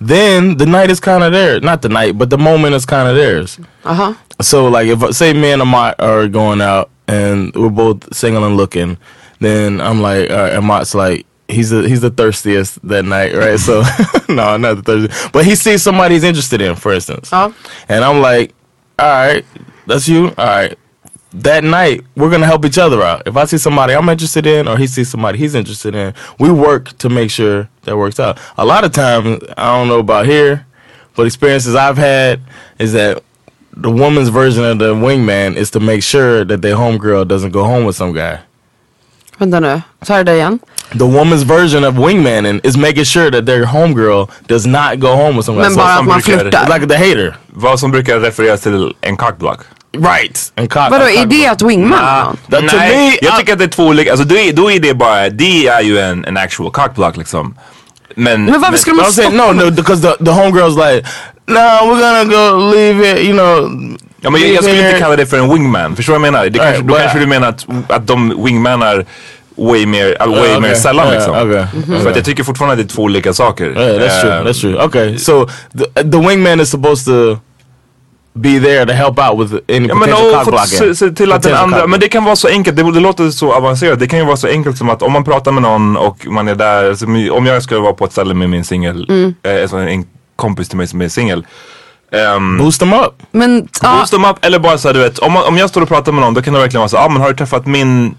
Then the night is kind of there, not the night, but the moment is kind of theirs. Aha. So like if say me and Amat are going out and we're both single and looking, then I'm like, all right, Amat's like he's the he's the thirstiest that night, right? So no, not the thirstiest, but he sees somebody he's interested in, for instance, Ja. and I'm like, all right, that's you, all right. That night, we're gonna help each other out. If I see somebody I'm interested in, or he sees somebody he's interested in, we work to make sure that works out. A lot of times, I don't know about here, but experiences I've had is that the woman's version of the wingman is to make sure that their homegirl doesn't go home with some guy. Vänta nu, ta det igen. The woman's version of wingmaning is making sure that their homegirl does not go home with some guy. Men bara att man flörtar. Like the hater. Vad som brukar refereras till en cockblock. Right. And cock, Vadå, är det att? That- to Nej, me, jag I- tycker att det är två olika, alltså då är, då är det bara, det är ju en, en actual cockblock liksom. Men, Men varför skulle man saying no, no, because the, the homegirl's like, no, we're gonna go leave it, you know. Ja men jag, skulle here." inte kalla det för en wingman, förstår du vad jag menar? Det kanske, Right, då kanske du menar att, att de wingmanar way mer, uh, way Ja, mer sällan Ja, liksom. okej. För Mhm. att jag tycker fortfarande att det är två olika saker. Yeah, that's true. Eh, That's true. Okay, so the, the wingman is supposed to be there to help out with any Ja men potential och cock blocking. se, se till att den andra, men det kan vara så enkelt, det, det låter så avancerat. Det kan ju vara så enkelt som att om man pratar med någon och man är där, alltså, om jag skulle vara på ett ställe med min singel, Mm. eh, alltså en kompis till mig som är singel. Ehm, Boost them up. Men, Boost them up eller bara såhär du vet, om, man, om jag står och pratar med någon då kan det verkligen vara så ah, men har du träffat min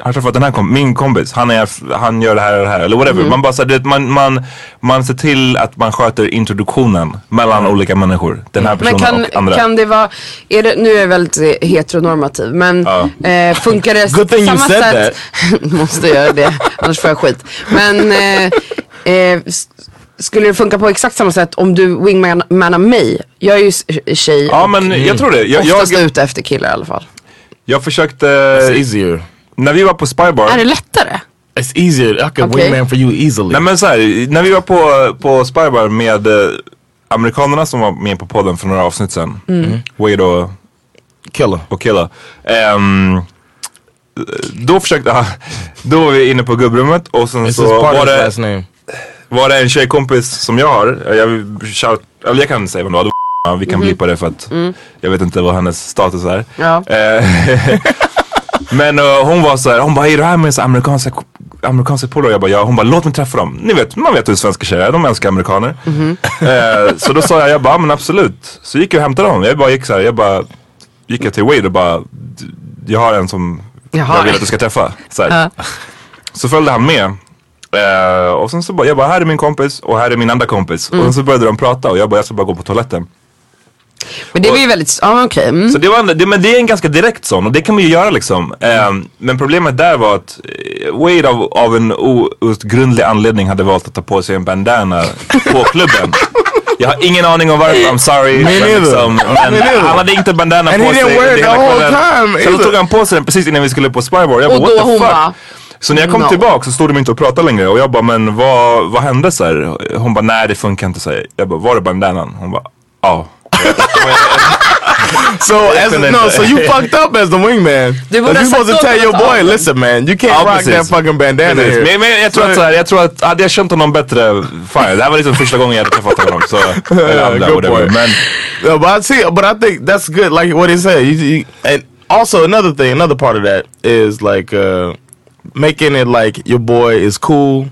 har du träffat den här kom min kompis, han, är, han gör det här och det här eller whatever. Mm. Man bara så här, man, man, man ser till att man sköter introduktionen mellan olika människor. Den här personen men kan, och andra. kan det vara, är det, nu är jag väldigt heteronormativ men eh, funkar det Good thing på you samma said sätt? Måste göra det, annars får jag skit. Men eh, eh, skulle det funka på exakt samma sätt om du wingmanar mig? Jag är ju tjej Ja och men jag tror det. Jag, oftast jag, ute efter killar i alla fall. jag försökte, It's easier. när vi var på Spybar. Är det lättare? It's easier. I can Okay. wingman for you easily. Nej men så här, när vi var på, på Spybar med eh, amerikanerna som var med på podden för några avsnitt sen. Mm. Wade och, Killer. och Killa. Ehm, då försökte, ah, då var vi inne på gubbrummet och sen It's så var det, last name. Var det en tjejkompis som jag har. Jag, shout, eller jag kan säga vem det var. Ja, vi kan blipa det för att jag vet inte vad hennes status är. Ja. Eh, Men eh, hon var så här, hon bara, är du här med så amerikanska, amerikanska polare? Jag bara, ja. Hon bara, låt mig träffa dem. Ni vet, man vet hur svenska tjejer är, de älskar amerikaner. Eh, så då sa jag, jag bara, men absolut. Så gick jag och hämtade dem. Jag bara gick så här, jag bara, gick jag till Wade och bara, "D- jag har en som Jaha. jag vill att du ska träffa. Så, här. så följde han med. Eh, och sen så bara, jag bara, här är min kompis och här är min andra kompis. Och sen så började de prata och jag bara, jag ska bara gå på toaletten. Men det var ju väldigt, ja okej. Mm. Så det, var, en- det, men det är en ganska direkt sån och det kan man ju göra liksom. Ehm, men problemet där var att eh, Wade av, av en outgrundlig anledning hade valt att ta på sig en bandana på klubben. Jag har ingen aning om varför, I'm sorry. Me men, liksom, Me men han hade inte bandana And på he sig didn't wear it the whole time Sen tog han på sig den precis innan vi skulle på Spybar. Jag bara, Och what the fuck? bara, Så när jag kom no. tillbaka så stod de inte och pratade längre och jag bara, men vad, vad hände så här? Hon bara, nej det funkar inte så här. Jag bara, var det bandanan? Hon bara, ja. So as no, so you fucked up as the wingman. Du borde you supposed to sagt tell your boy, listen man, you can't Ja, rock precis. that fucking bandana Precis. here. Men, men jag tror att så här, jag tror att hade jag känt honom bättre, fine. Det här var liksom första gången jag hade träffat honom. Så, eller andra, good whatever. point. Men but I see, but I think that's good. Like what he said, you, you, and also another thing, another part of that is like uh, making it like your boy is cool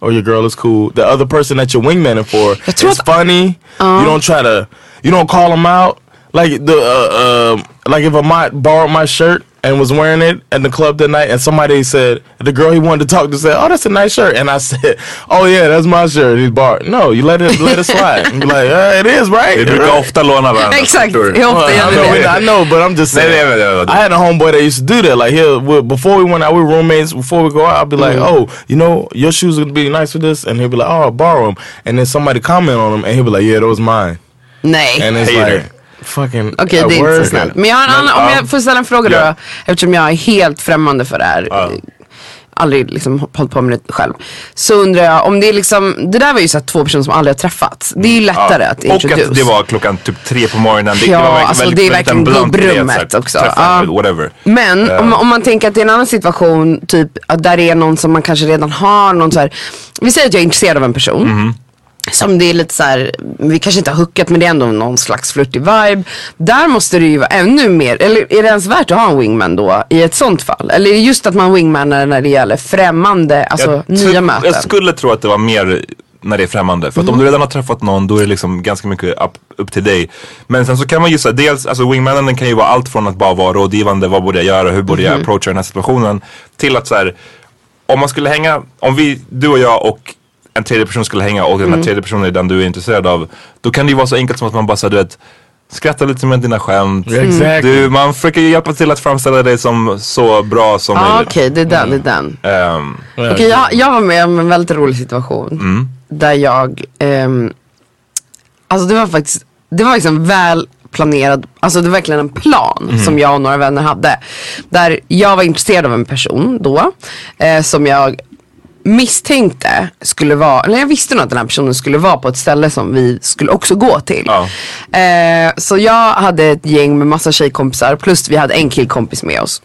or your girl is cool. The other person that you're wingmaning for tror is funny. you don't try to, you don't call them out. Like the uh, uh, like if a might borrowed my shirt and was wearing it at the club that night, and somebody said the girl he wanted to talk to said, "Oh, that's a nice shirt," and I said, "Oh yeah, that's my shirt." He's borrowed. No, you let it let it slide. And be like, uh, it is right. vi brukar right. ofta låna varandra. Exakt, förstår du? hur ofta I, know. I know, but I'm just saying. I had a homeboy that used to do that. Like he'll before we went out, we were roommates. Before we go out, I'd be like, Mm-hmm. "Oh, you know, your shoes would be nice for this," and he'll be like, "Oh, I'll borrow them." And then somebody comment on them, and he'll be like, "Yeah, those mine." Nej. And it's Hater. like, fucking. Okej, at det är inte så snällt. Men jag har en annan, om jag får ställa en fråga Ja. då. Eftersom jag är helt främmande för det här. Aldrig liksom hållit på med det själv. Så undrar jag om det är liksom, det där var ju så två personer som aldrig har träffats. Det är ju lättare att Och introduce. att det var klockan typ tre på morgonen. Det, Ja, det var verkligen alltså väldigt, det är verkligen att gubbrummet också. Ja. whatever. Men Eh. om, om man tänker att det är en annan situation, typ att där är någon som man kanske redan har någon så här. Vi säger att jag är intresserad av en person. Mhm. Som det är lite så här, vi kanske inte har hookat men det är ändå någon slags flörtig vibe. Där måste det ju vara ännu mer, eller är det ens värt att ha en wingman då i ett sånt fall? Eller är det just att man wingmanar när det gäller främmande, alltså jag, nya möten? Jag skulle tro att det var mer när det är främmande. För att om du redan har träffat någon då är det liksom ganska mycket upp, upp till dig. Men sen så kan man ju säga, dels, alltså wingmanen kan ju vara allt från att bara vara rådgivande, vad borde jag göra, hur borde jag approacha den här situationen. Till att så här, om man skulle hänga, om vi, du och jag och en tredje person skulle hänga och den här tredje personen är den du är intresserad av. Då kan det ju vara så enkelt som att man bara så, du vet, skrattar lite med dina skämt. Exactly. Du, man försöker hjälpa till att framställa dig som så bra som Ja ah, möjligt. okej, det är den, det är den. Ehm, Okej, jag, jag var med om en väldigt rolig situation. Där jag, ehm, alltså det var faktiskt, det var liksom väl planerad, alltså det var verkligen en plan som jag och några vänner hade. Där jag var intresserad av en person då, eh, som jag misstänkte skulle vara, eller jag visste nog att den här personen skulle vara på ett ställe som vi skulle också gå till. Ja. Eh, så jag hade ett gäng med massa tjejkompisar plus vi hade en killkompis med oss.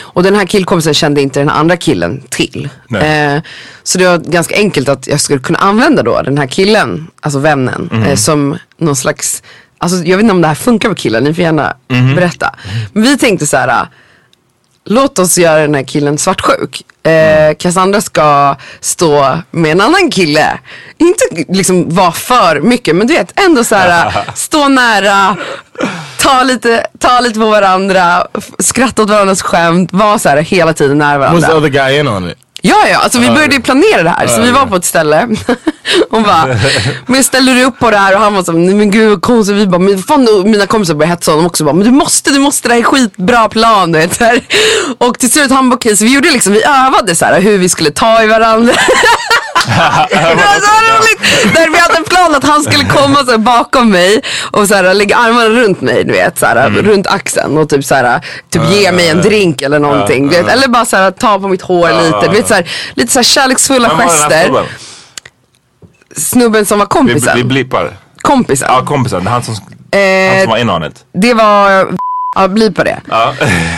Och den här killkompisen kände inte den andra killen till. Eh, så det var ganska enkelt att jag skulle kunna använda då den här killen, alltså vännen, eh, som någon slags, alltså jag vet inte om det här funkar för killen, ni får gärna berätta. Men vi tänkte så här, låt oss göra den här killen svartsjuk. Eh, Cassandra ska stå med en annan kille. Inte liksom vara för mycket men du vet ändå så här stå nära, ta lite, ta lite på varandra, skratta åt varandras skämt, vara så här hela tiden nära Was the varandra. other guy in on it? Ja, ja, alltså vi började ju planera det här. Så vi var på ett ställe och bara, men ställer du upp på det här? Och han var så, men gud vad konstigt. Vi bara, men fan mina kompisar började hetsa honom också. Bara, men du måste, du måste, det här är skitbra plan. Vet. Och till slut han bara, okej, så vi gjorde liksom, vi övade så här hur vi skulle ta i varandra. det var så roligt. Där vi hade en plan att han skulle komma så bakom mig och så här, lägga armarna runt mig, du vet, så här, runt axeln och typ så här, typ ge mig en drink eller någonting. Du vet, eller bara så här, ta på mitt hår lite. Du vet, så här, lite så här kärleksfulla var gester. snubben? Snubben som var Vi, kompisen. vi blippar. kompisen. Ja, kompisen. Han som, han Eh, som var in on it. det var, ja bli på det.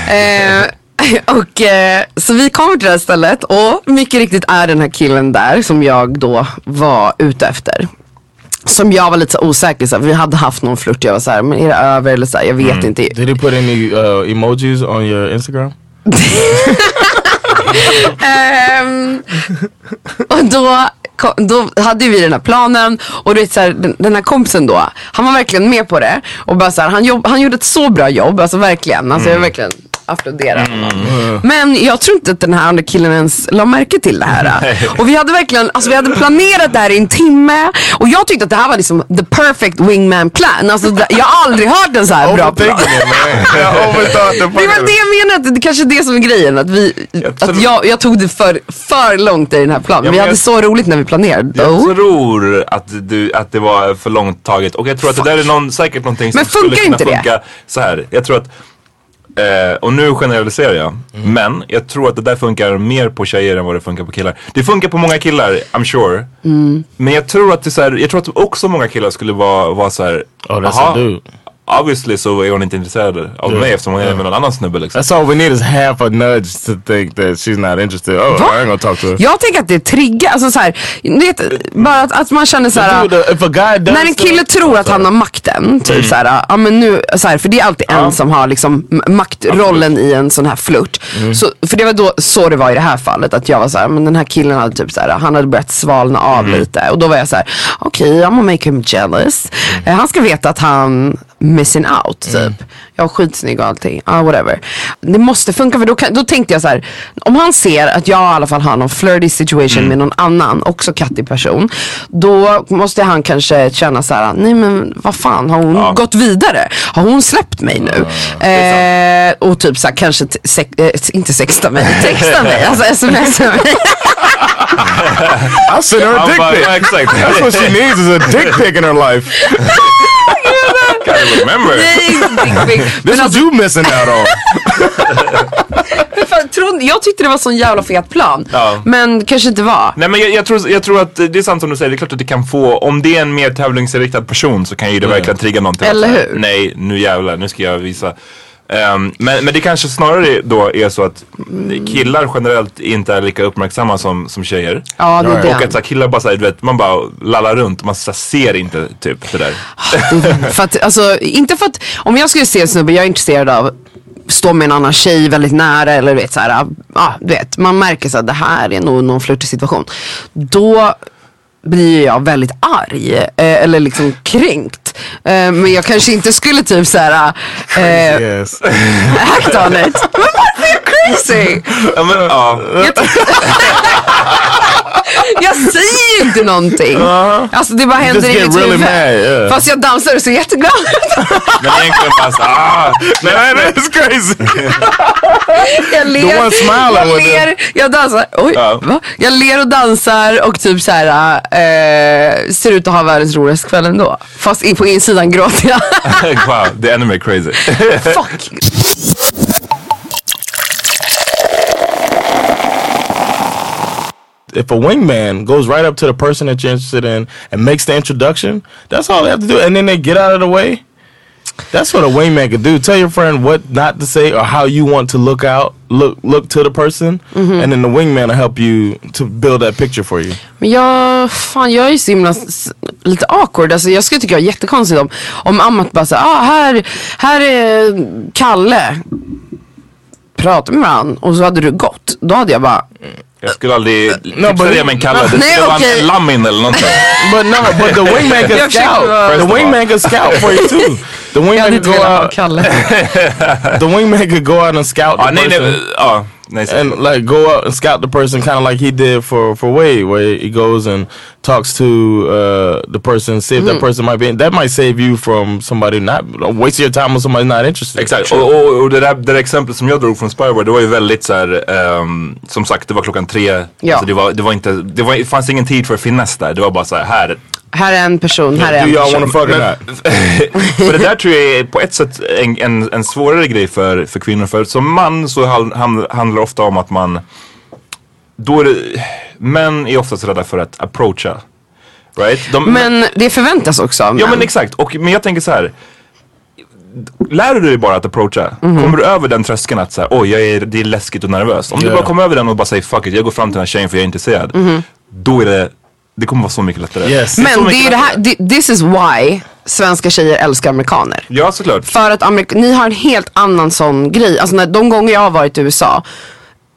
Eh, och eh, så vi kommer till det här stället och mycket riktigt är den här killen där som jag då var ute efter. som jag var lite så osäker så här, Vi hade haft någon flört. Jag var så här, men är det över eller så här, Jag vet Mm. inte. Did he put any uh, emojis on your Instagram? Ehm, och då, då hade vi den här planen och du vet, så här, den, den här kompisen då, han var verkligen med på det. Och bara så här, han, jobb, han gjorde ett så bra jobb, alltså verkligen. Alltså jag verkligen applåderar honom. Men jag tror inte att den här andra killen ens la märke till det här. Och vi hade verkligen, alltså vi hade planerat det här i en timme. Och jag tyckte att det här var liksom the perfect wingman plan. Alltså det- jag har aldrig hört en så här bra plan. Det var det jag att det kanske är det som är grejen. Att, vi, att jag, jag tog det för, för långt i den här planen. Ja, vi hade jag- så roligt när vi planerade. Jag Oh. tror att, du, att det var för långt taget och jag tror att det där är någon, säkert någonting som Men funkar skulle kunna inte det? funka så här. Jag tror att, eh, och nu generaliserar jag, Mm. men jag tror att det där funkar mer på tjejer än vad det funkar på killar. Det funkar på många killar, I'm sure. Mm. Men jag tror att det så här, jag tror att också många killar skulle vara, vara så här. Oh, that's "Aha, a dude." Obviously så är hon inte intresserad av Yeah. mig eftersom hon är med någon annan snubbe liksom. That's all we need is half a nudge to think that she's not interested. Oh, Va? I ain't gonna talk to her. Jag tänker att det triggar, alltså så här, du vet, bara att, att man känner så här. Dude, if a guy does När en kille tror att han har makten, typ Mm. så här, ja men nu, så här, för det är alltid en som har liksom maktrollen i en sån här flört. Mm. Så, för det var då så det var i det här fallet, att jag var så här, men den här killen hade typ så här, han hade börjat svalna av Mm. lite. Och då var jag så här, okej, I'm gonna make him jealous. Mm. Eh, han ska veta att han missing out typ. Jag är skitsnygg och allting, ah, whatever. Det måste funka för då, kan, då tänkte jag så här, om han ser att jag i alla fall har någon flirty situation Mm. med någon annan, också kattig person. Då måste han kanske känna så här, nej men vad fan, har hon gått vidare? Har hon släppt mig nu? eh, och typ så här, kanske, t- sex, eh, inte sexta mig, texta mig, alltså smsa mig. I'll send her a dick pic. ja. That's what she needs is a dick pic in her life. Gotta remember. Nej, dick pic. This alltså, you missing out on. fan, jag tyckte det var sån jävla fet plan. Ja. Men kanske inte var. Nej men jag, jag, tror, jag tror att det är sant som du säger, det är klart att det kan få, om det är en mer tävlingsinriktad person så kan ju det verkligen trigga någonting. Eller hur? Nej, nu jävlar, nu ska jag visa. Ehm, men, men det kanske snarare då är så att killar generellt inte är lika uppmärksamma som, som tjejer. Ja, det är det. Och att så här, killar bara såhär, du vet, man bara lallar runt, man så här, ser inte typ det där. för att, alltså, inte för att, om jag skulle se en snubbe jag är intresserad av stå med en annan tjej väldigt nära eller du vet såhär, ja du vet, man märker så att det här är nog någon flörtig situation. Då blir jag väldigt arg eh, eller liksom kränkt. Eh, men jag kanske inte skulle typ såhär, eh, Yes. act on it. Men varför crazy? Ja, men, ja. Jag, säger ju inte någonting. Alltså det bara händer i mitt really huvud. mad, yeah. Fast jag dansar och ser jätteglad ut. Men egentligen bara så, ah, Man, that's crazy. Jag ler, The one smiling jag, ler jag dansar, oj, Ja. va? Jag ler och dansar och typ så här eh, ser ut att ha världens roligaste kväll ändå. Fast på insidan gråter jag. wow, the enemy crazy. Fuck. If a wingman goes right up to the person that you're interested in and makes the introduction, that's all they have to do. And then they get out of the way. That's what a wingman could do. Tell your friend what not to say or how you want to look out, look look to the person, and then the wingman will help you to build that picture for you. Men jag, fan jag är ju så himla lite awkward. Alltså jag skulle tycka det var jättekonstigt om, om Amat bara säger, ah, här, här är Kalle. Prata med varandra och så hade du gått. Då hade jag bara, Jag skulle aldrig No, tipsa but- dig om en Kalle. Det skulle vara en Lamin eller någonting. But no, but the wingman can scout. The wingman can scout for you too. The wingman could go out. Kalle. The wingman could go out and scout the person. nej, and like go out and scout the person kind of like he did for for Wade where he goes and talks to uh the person see if that person might be that might save you from somebody not waste your time with somebody not interested Exakt, och, och, och det, där, det där exemplet som jag drog från Spyware det var ju väldigt så här, ehm, som sagt det var klockan tre. Ja. Alltså det, var, det, var inte, det, var, det fanns ingen tid för finess där. Det var bara så här, här. Här är en person, här är en person. not för det där tror jag är på ett sätt en, en, en svårare grej för, för kvinnor. För som man så handlar det ofta om att man, då är det, män är oftast rädda för att approacha. Right? De, Men det förväntas också av Ja men exakt, och, men jag tänker så här. Lär du dig bara att approacha, Mhm. kommer du över den tröskeln att säga, oj jag är, det är läskigt och nervöst. Om du Ja. bara kommer över den och bara säger fuck it, jag går fram till den här tjejen för jag är intresserad. Mhm. Då är det det kommer vara så mycket lättare. Yes. Men det mycket är ju det här, this is why svenska tjejer älskar amerikaner. Ja, såklart. För att Amerik- ni har en helt annan sån grej. Alltså när, de gånger jag har varit i USA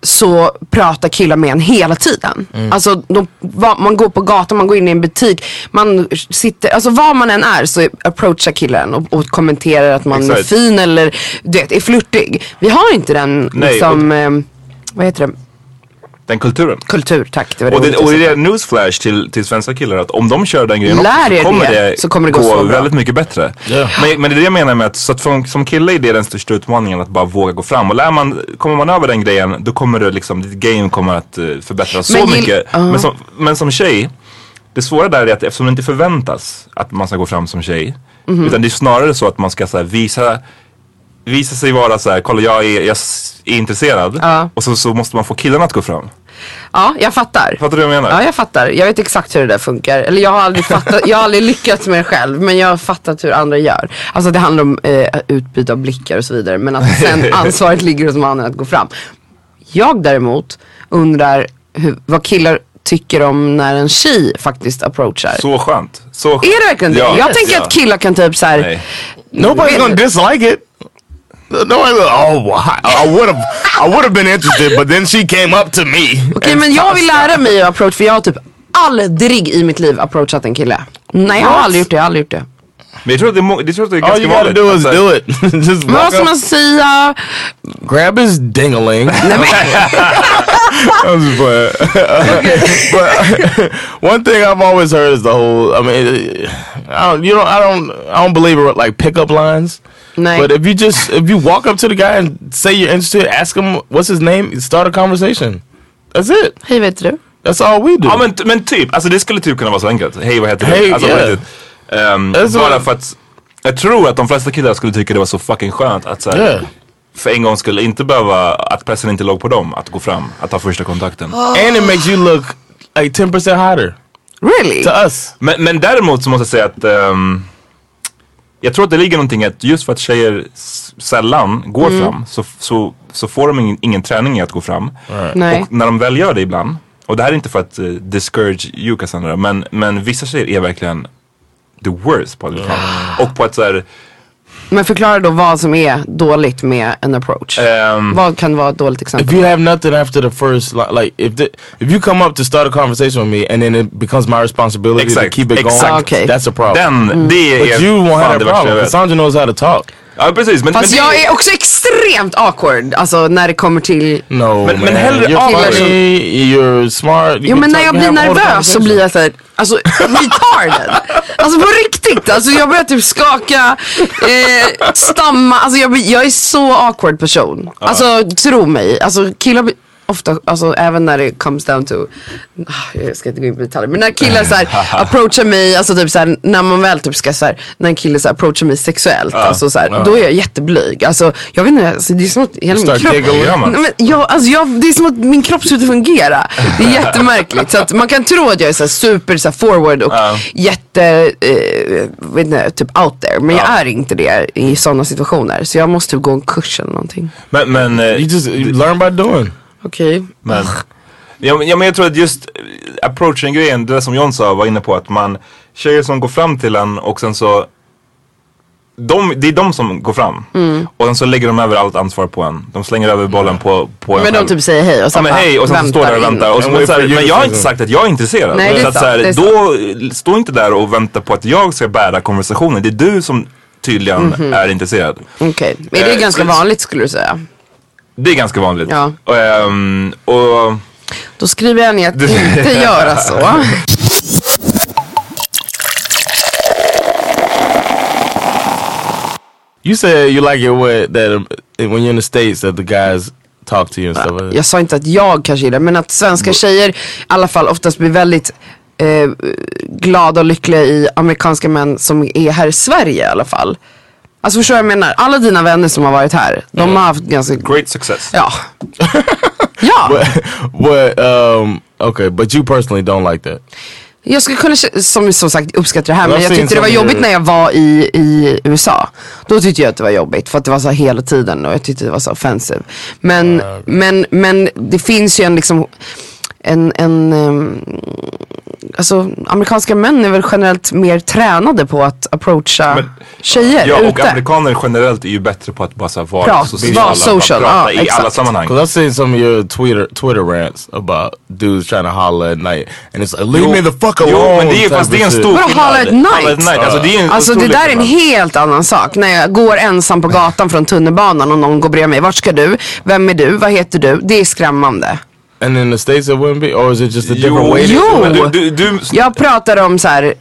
så pratar killar med en hela tiden. Mm. Alltså de, va, man går på gatan, man går in i en butik, man sitter, alltså var man än är så approachar killen och, och kommenterar att man är Exakt. fin eller du vet, är flörtig. Vi har inte den Nej, liksom, eh, vad heter det, Den kulturen. kultur, tack. Det var det Och det, och det är sökte. newsflash till, till svenska killar att om de kör den grejen Lär också så kommer det, det, så kommer det gå så bra. väldigt mycket bättre. Ja. Men, men det är det jag menar med att, så att för, som kille är det den största utmaningen att bara våga gå fram. Och lär man, kommer man över den grejen då kommer det liksom, ditt game kommer att uh, förbättras Men så gill- mycket. Ja. Men, som, men som tjej, det svåra där är att eftersom det inte förväntas att man ska gå fram som tjej. Mhm. Utan det är snarare så att man ska så här, visa Visa sig vara så här, kolla jag är, jag är intresserad. Ja. Och så, så måste man få killarna att gå fram. Ja, jag fattar. Fattar du vad jag menar? Ja, jag fattar. Jag vet exakt hur det där funkar. Eller jag har aldrig fattat, jag har aldrig lyckats med det själv. Men jag har fattat hur andra gör. Alltså det handlar om eh, utbyte av blickar och så vidare. Men att sen ansvaret ligger hos mannen att gå fram. Jag däremot undrar hur, vad killar tycker om när en tjej faktiskt approachar. Så skönt. Så skönt. Är det verkligen det? Ja. Jag tänker Ja. att killar kan typ såhär. Nobody's gonna dislike it. Nobody, oh, I would have, I would have been interested, but then she came up to me. Okej men jag vill lära mig att approach för jag har typ aldrig i mitt liv approachat en kille. Nej jag har What? aldrig gjort det, jag har aldrig gjort det. Men jag tror att det är, må- jag tror att det är All you gotta do is Alltså, do it. Just Men vad walk ska up, man säga? grab his dingaling. I'm just playing. but one thing I've always heard is the whole. I mean, I don't, you know, I don't, I don't believe in like pickup lines. Nej. But if you just if you walk up to the guy and say you're interested, ask him what's his name, start a conversation. That's it. Hej vet du? That's all we do. Ja men, men typ, alltså det skulle typ kunna vara så enkelt. Hej vad heter du? Hej, alltså, yeah. Ehm, Alltså- bara för att jag tror att de flesta killar skulle tycka det var så fucking skönt att så här, Yeah. för en gång skulle inte behöva, att pressen inte låg på dem att gå fram, att ta första kontakten. and it makes you look like 10% hotter Really? to us. Men, men däremot så måste jag säga att ehm, jag tror att det ligger någonting i att just för att tjejer sällan går Mm. fram så, så, så får de ingen, ingen träning i att gå fram. Nej. Och när de väl gör det ibland, och det här är inte för att uh, discourage you Cassandra, men, men vissa tjejer är verkligen the worst på att gå fram. Och på att såhär, Men förklara då vad som är dåligt med en approach. ehm, Vad kan vara ett dåligt If exempel? you have nothing after the first, li- like if the, if you come up to start a conversation with me and then it becomes my responsibility Exakt, to keep it going, exakt. Okay. that's a problem. den, det but är you won't have det jag problem. Cassandra knows how to talk. Ja precis, men, Fast men det, jag är också extremt awkward. Alltså när det kommer till... No, Men- men hellre you're awkward. funny, you're smart. you Jo men när jag blir nervös så blir jag såhär, alltså retarded. Alltså på riktigt, alltså jag börjar typ skaka, eh, stamma, alltså jag, jag är så awkward person. Alltså tro mig, alltså killar ofta, alltså även när det comes down to, ah, jag ska inte gå in på detaljer, men när killar så här approachar mig, alltså typ så här, när man väl typ ska så här, när en kille så här approachar mig sexuellt, alltså så här, då är jag jätteblyg. Alltså jag vet inte, alltså, det är som att hela min kropp, men jag, alltså jag, det är som att min kropp slutar fungera. Det är jättemärkligt. Så att man kan tro att jag är så här super så här forward och jätte, eh, vet inte, typ out there. Men jag är inte det i sådana situationer. Så jag måste typ gå en kurs eller någonting. men, men, eh, You just you learn by doing. Okej. Men, ja, men- ja, men jag tror att just eh, approaching grejen, det där som John sa var inne på att man, tjejer som går fram till en och sen så de, det är de som går fram. Och sen så lägger de över allt ansvar på en. De slänger över bollen på, på en Men de själv. typ säger hej och Ja sen men bara hej och sen så står där och väntar. Och så, men, så här, men jag har inte sagt att jag är intresserad. Nej, det är så att, sant, så här, då, stå inte där och vänta på att jag ska bära konversationen. Det är du som tydligen är intresserad. Okej, men det är Eh, ganska så- vanligt skulle du säga. Det är ganska vanligt. Ja. Och, ehm, och Då skriver jag ner att inte göra så. You said you like it when that um, when you're in the states that the guys talk to you and stuff. Jag sa inte att jag kanske gillar det, men att svenska tjejer i alla fall oftast blir väldigt eh, glada och lyckliga i amerikanska män som är här i Sverige i alla fall. Alltså förstår jag menar? Alla dina vänner som har varit här, de har haft ganska... great success. Ja. ja. What? Um. Okay, but you personally don't like that. Jag skulle kunna som, som sagt uppskatta det här men jag tyckte det var jobbigt är- när jag var i, i USA. Då tyckte jag att det var jobbigt för att det var så hela tiden och jag tyckte det var så offensive. Men, men, men det finns ju en liksom en, en ehm, alltså amerikanska män är väl generellt mer tränade på att approacha tjejer Ja, och ute. amerikaner generellt är ju bättre på att bara så här vara Prata, sociala. vara social, bara prata ja, i alla exakt. sammanhang. Cause I've seen some of your Twitter Twitter rants about dudes trying to holler at night, and it's like leave Jo, me the fuck jo, alone. men det är- type fast det är en stor Vadå holla at night? Holla at night, alltså det är en Alltså det där är en skillnad. helt annan sak. När jag går ensam på gatan från tunnelbanan och någon går bredvid mig. Vart ska du? Vem är du? Vad heter du? Det är skrämmande. And in the states it wouldn't be, or is it just a different Jo, way? Jo! du, du, du, Jag pratar om så här.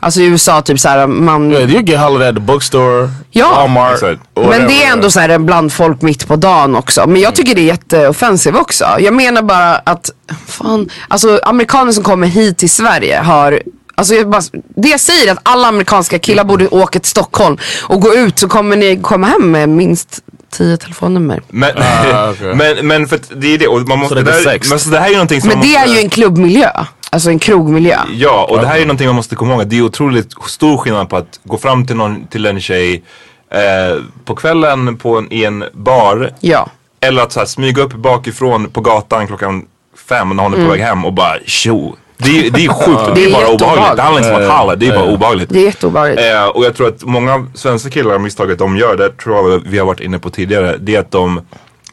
Alltså i USA typ så här man Yeah, you get hollered at the bookstore, Ja. Walmart. Or Men det är ändå så här bland folk mitt på dagen också. Men jag tycker det är jätteoffensivt också. Jag menar bara att, fan, alltså amerikaner som kommer hit till Sverige har Alltså jag bara, det jag säger är att alla amerikanska killar borde åka till Stockholm och gå ut så kommer ni komma hem med minst 10 telefonnummer. men, Ah, okej. men, men för det är det, och man måste, Så det är där, sex. men så det här är ju någonting som Men det är måste, ju en klubbmiljö. Alltså en krogmiljö. Ja, och det här är någonting man måste komma ihåg. Det är otroligt stor skillnad på att gå fram till, någon, till en tjej eh, på kvällen på en, i en bar Ja. eller att så här, smyga upp bakifrån på gatan klockan fem när hon är på väg hem och bara tjo. Det är, det är sjukt, det, Det är bara obehagligt. Det handlar inte om att halla, det är bara obehagligt. Det är jätteobehagligt. Eh, och jag tror att många svenska killar, misstaget de gör, det tror jag vi har varit inne på tidigare, det är att de,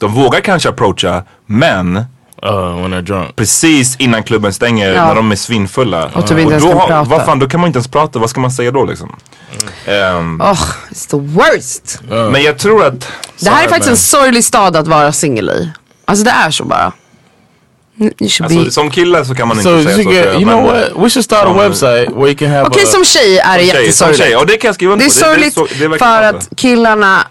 de vågar kanske approacha, men Uh, when they're drunk. precis innan klubben stänger, Ja. när de är svinfulla. Och typ inte ens då, prata. Vad fan, då kan man inte ens prata, vad ska man säga då liksom? Ehm, Oh, it's the worst. Men jag tror att, Det här är faktiskt man. en sorglig stad att vara singel i. Alltså det är så bara. You should alltså, be... som kille så kan man So inte säga så. get, you know what? We should start a Som- website where you can have Okej a, som tjej är det jättesorgligt. och det kan jag skriva under Det är på. sorgligt för att killarna...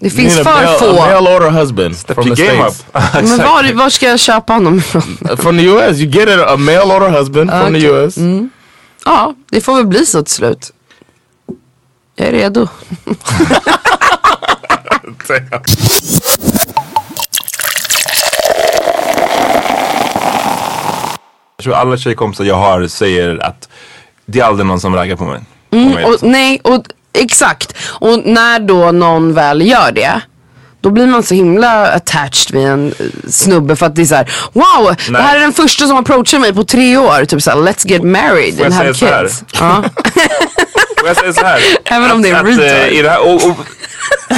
Det finns för mail, a få. mail order husband from Your the game States. up. Men var, var ska jag köpa honom ifrån? From the US. You get a, a mail order husband from the Okay. US. Ja, det får väl bli så till slut. Jag är redo. tror alla tjejkompisar jag har säger att det är aldrig någon som raggar på mig. Mm, Och, nej, och exakt. Och när då någon väl gör det. Då blir man så himla attached vid en eh, snubbe för att det är så här: wow, det här är den första som approachar mig på tre år. Typ såhär, let's get married Får and have kids. Ja. Får jag säga så här? Även om det är att, retard. eh,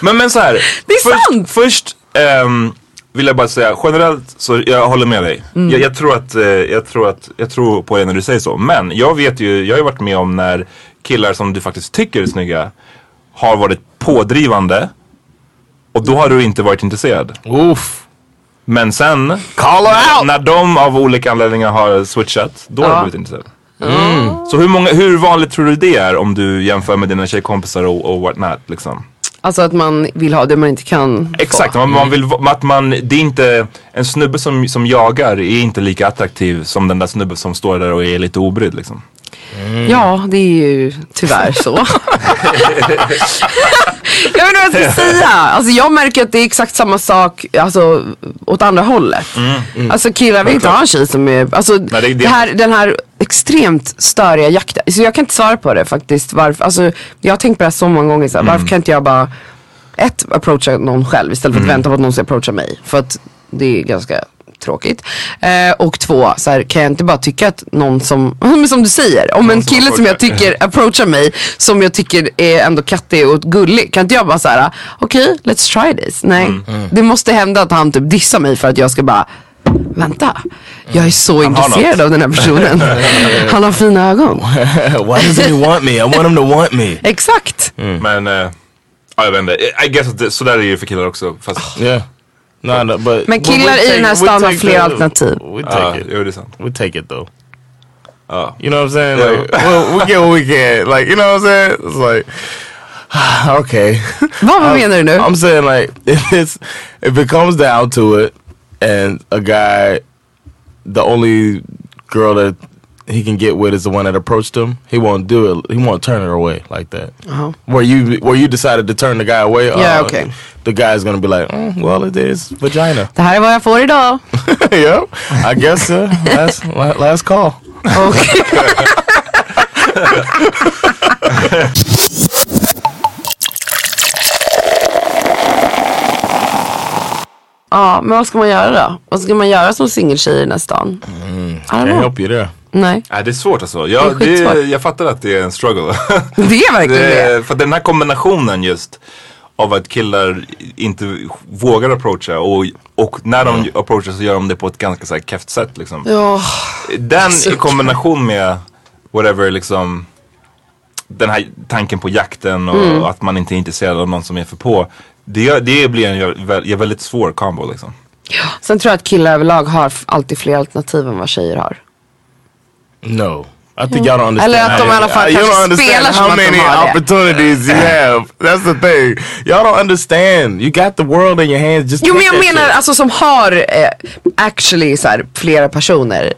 men, men så här. Det är först, sant. Först ehm, vill jag bara säga generellt så jag håller med dig. Mm. Jag, jag, tror att, eh, jag, tror att, jag tror på dig när du säger så. Men jag vet ju, jag har ju varit med om när killar som du faktiskt tycker är snygga har varit pådrivande och då har du inte varit intresserad. Oof. Men sen, Call out! när de av olika anledningar har switchat, då har du blivit intresserad. Så hur, många, hur vanligt tror du det är om du jämför med dina tjejkompisar och, och what not liksom? Alltså att man vill ha det man inte kan Exakt, få. man, man vill, att man, det är inte, en snubbe som, som jagar är inte lika attraktiv som den där snubben som står där och är lite obrydd liksom. Ja, det är ju tyvärr så. jag vet inte vad jag ska säga. Alltså jag märker att det är exakt samma sak alltså, åt andra hållet. Alltså killar vill inte ha en tjej som är, alltså är det. det här, den här extremt störiga jakten. Så jag kan inte svara på det faktiskt. Varför, alltså, jag har tänkt på det här så många gånger. Så här, Varför kan inte jag bara ett, approacha någon själv istället för att vänta på att någon ska approacha mig. För att det är ganska tråkigt. Eh, och två, så här, kan jag inte bara tycka att någon som, men som du säger, om en som kille som jag approachar. tycker approachar mig som jag tycker är ändå kattig och gullig. Kan inte jag bara säga okej, let's try this. Nej, Mm. det måste hända att han typ dissar mig för att jag ska bara Vänta, jag är så har intresserad av den här personen. Han har fina ögon. Why doesn't he want me? I want him to want me. Exakt. Men, eh, ja, jag vet inte, I guess att det, så där är det ju för killar också. Fast, Yeah. No, no, but Men but we killar i take- den här stan har fler alternativ. We ja, take ah, it. jo det är sant. We take it though. Ja. You know what I'm saying? Yeah. Like, well, we get what we can. Like, you know what I'm saying? It's like, okay. Vad vad menar du nu? I'm saying like, if it's if it comes down to it, and a guy, the only girl that he can get with is the one that approached him. He won't do it. He won't turn her away like that. Uh-huh. Where you where you decided to turn the guy away. Yeah, uh, okay. The guy's gonna be like, mm, well, it is vagina. Det här är vad jag får idag. yep. I guess uh, last la- last call. Okej. Ja, men vad ska man göra då? Vad ska man göra som singeltjej i den här stan? I don't know. help you there. Nej. Nej, det är svårt alltså. Det Jag, är det skitsvårt. jag fattar att det är en struggle. Det är verkligen det. För den här kombinationen just av att killar inte vågar approacha och, och när de approachar så gör de det på ett ganska så här keft sätt liksom. Ja. Den i kombination med whatever liksom den här tanken på jakten och Mm. att man inte är intresserad av någon som är för på. Det, det blir en vä- en väldigt svår combo liksom. Sen tror jag att killar överlag har alltid fler alternativ än vad tjejer har. No. I think y'all don't understand. Eller att de i alla fall you kanske don't understand spelar som how att de many har det. opportunities you have. That's the thing. Y'all don't understand. You got the world in your hands. Just Jo men jag menar shit. alltså som har eh, actually så här, flera personer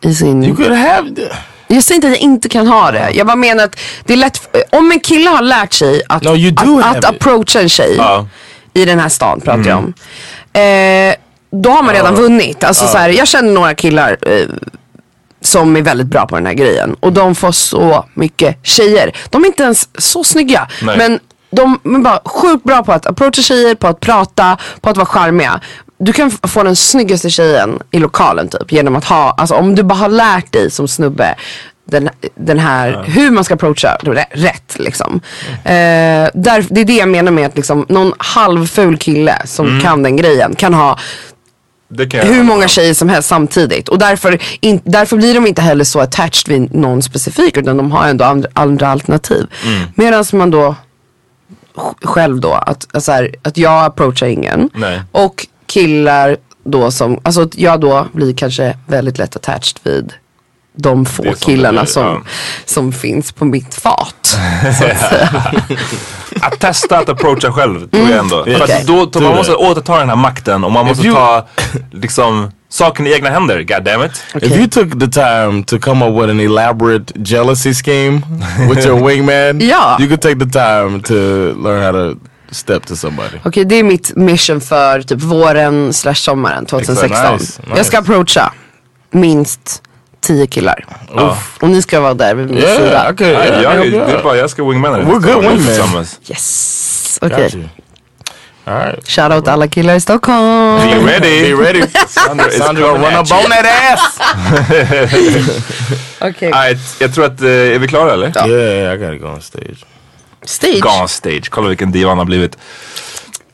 i sin... You could have the... Jag säger inte att jag inte kan ha det. Jag bara menar att det är lätt, om en kille har lärt sig att, No, att, att approacha en tjej Ja. i den här stan pratar jag Mm. om. Eh, då har man redan vunnit. Alltså, så här, jag känner några killar eh, som är väldigt bra på den här grejen. Och de får så mycket tjejer. De är inte ens så snygga. Nej. Men de är bara sjukt bra på att approacha tjejer, på att prata, på att vara charmiga. Du kan få den snyggaste tjejen i lokalen typ genom att ha, alltså om du bara har lärt dig som snubbe den, den här, hur man ska approacha rä- rätt liksom. Eh, där, det är det jag menar med att liksom, någon halvful kille som kan den grejen kan ha hur många tjejer som helst samtidigt. Och därför, in, därför blir de inte heller så attached vid någon specifik utan de har ändå andra, andra alternativ. Mm. Medan man då sj- själv då, att, alltså här, att jag approachar ingen. Nej. Och killar då som, alltså jag då blir kanske väldigt lätt attached vid de få killarna blir, som, ja. som finns på mitt fat. Att testa att approacha själv tror jag ändå. För Mm. Okej. att då, man måste återta den här makten och man måste ta liksom saken i egna händer. God damn it. If you took the time to come up with an elaborate jealousy scheme with your wingman, Ja. you could take the time to learn how to step to somebody. Okej, det är mitt mission för typ våren slash sommaren 2016. Exakt, nice, nice. Jag ska approacha minst 10 killar. Och ni ska vara där vid min Yeah, sida. Jag, Yeah, yeah, det är bara, jag ska wingmana det. We're good wingmen. Tillsammans. Yes, okej. All right. Shoutout alla killar i Stockholm. Be ready. Be ready. Sandra Sandra gonna run up on that ass. Okej. Alright, jag tror att, eh, är vi klara eller? Yeah, I gotta go on stage. Stage. Gone stage. Kolla vilken diva han har blivit.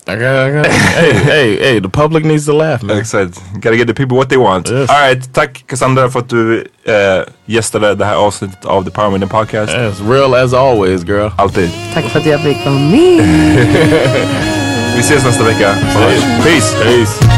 Hey, hey, hey! The public needs to laugh, man. Exakt. Gotta get the people what they want. Yes. Alright, tack Cassandra för att du eh, gästade det här avsnittet av The Power Meeting Podcast. As real as always, girl. Alltid. Tack för att jag fick vara med. Vi ses nästa vecka. Peace. Peace.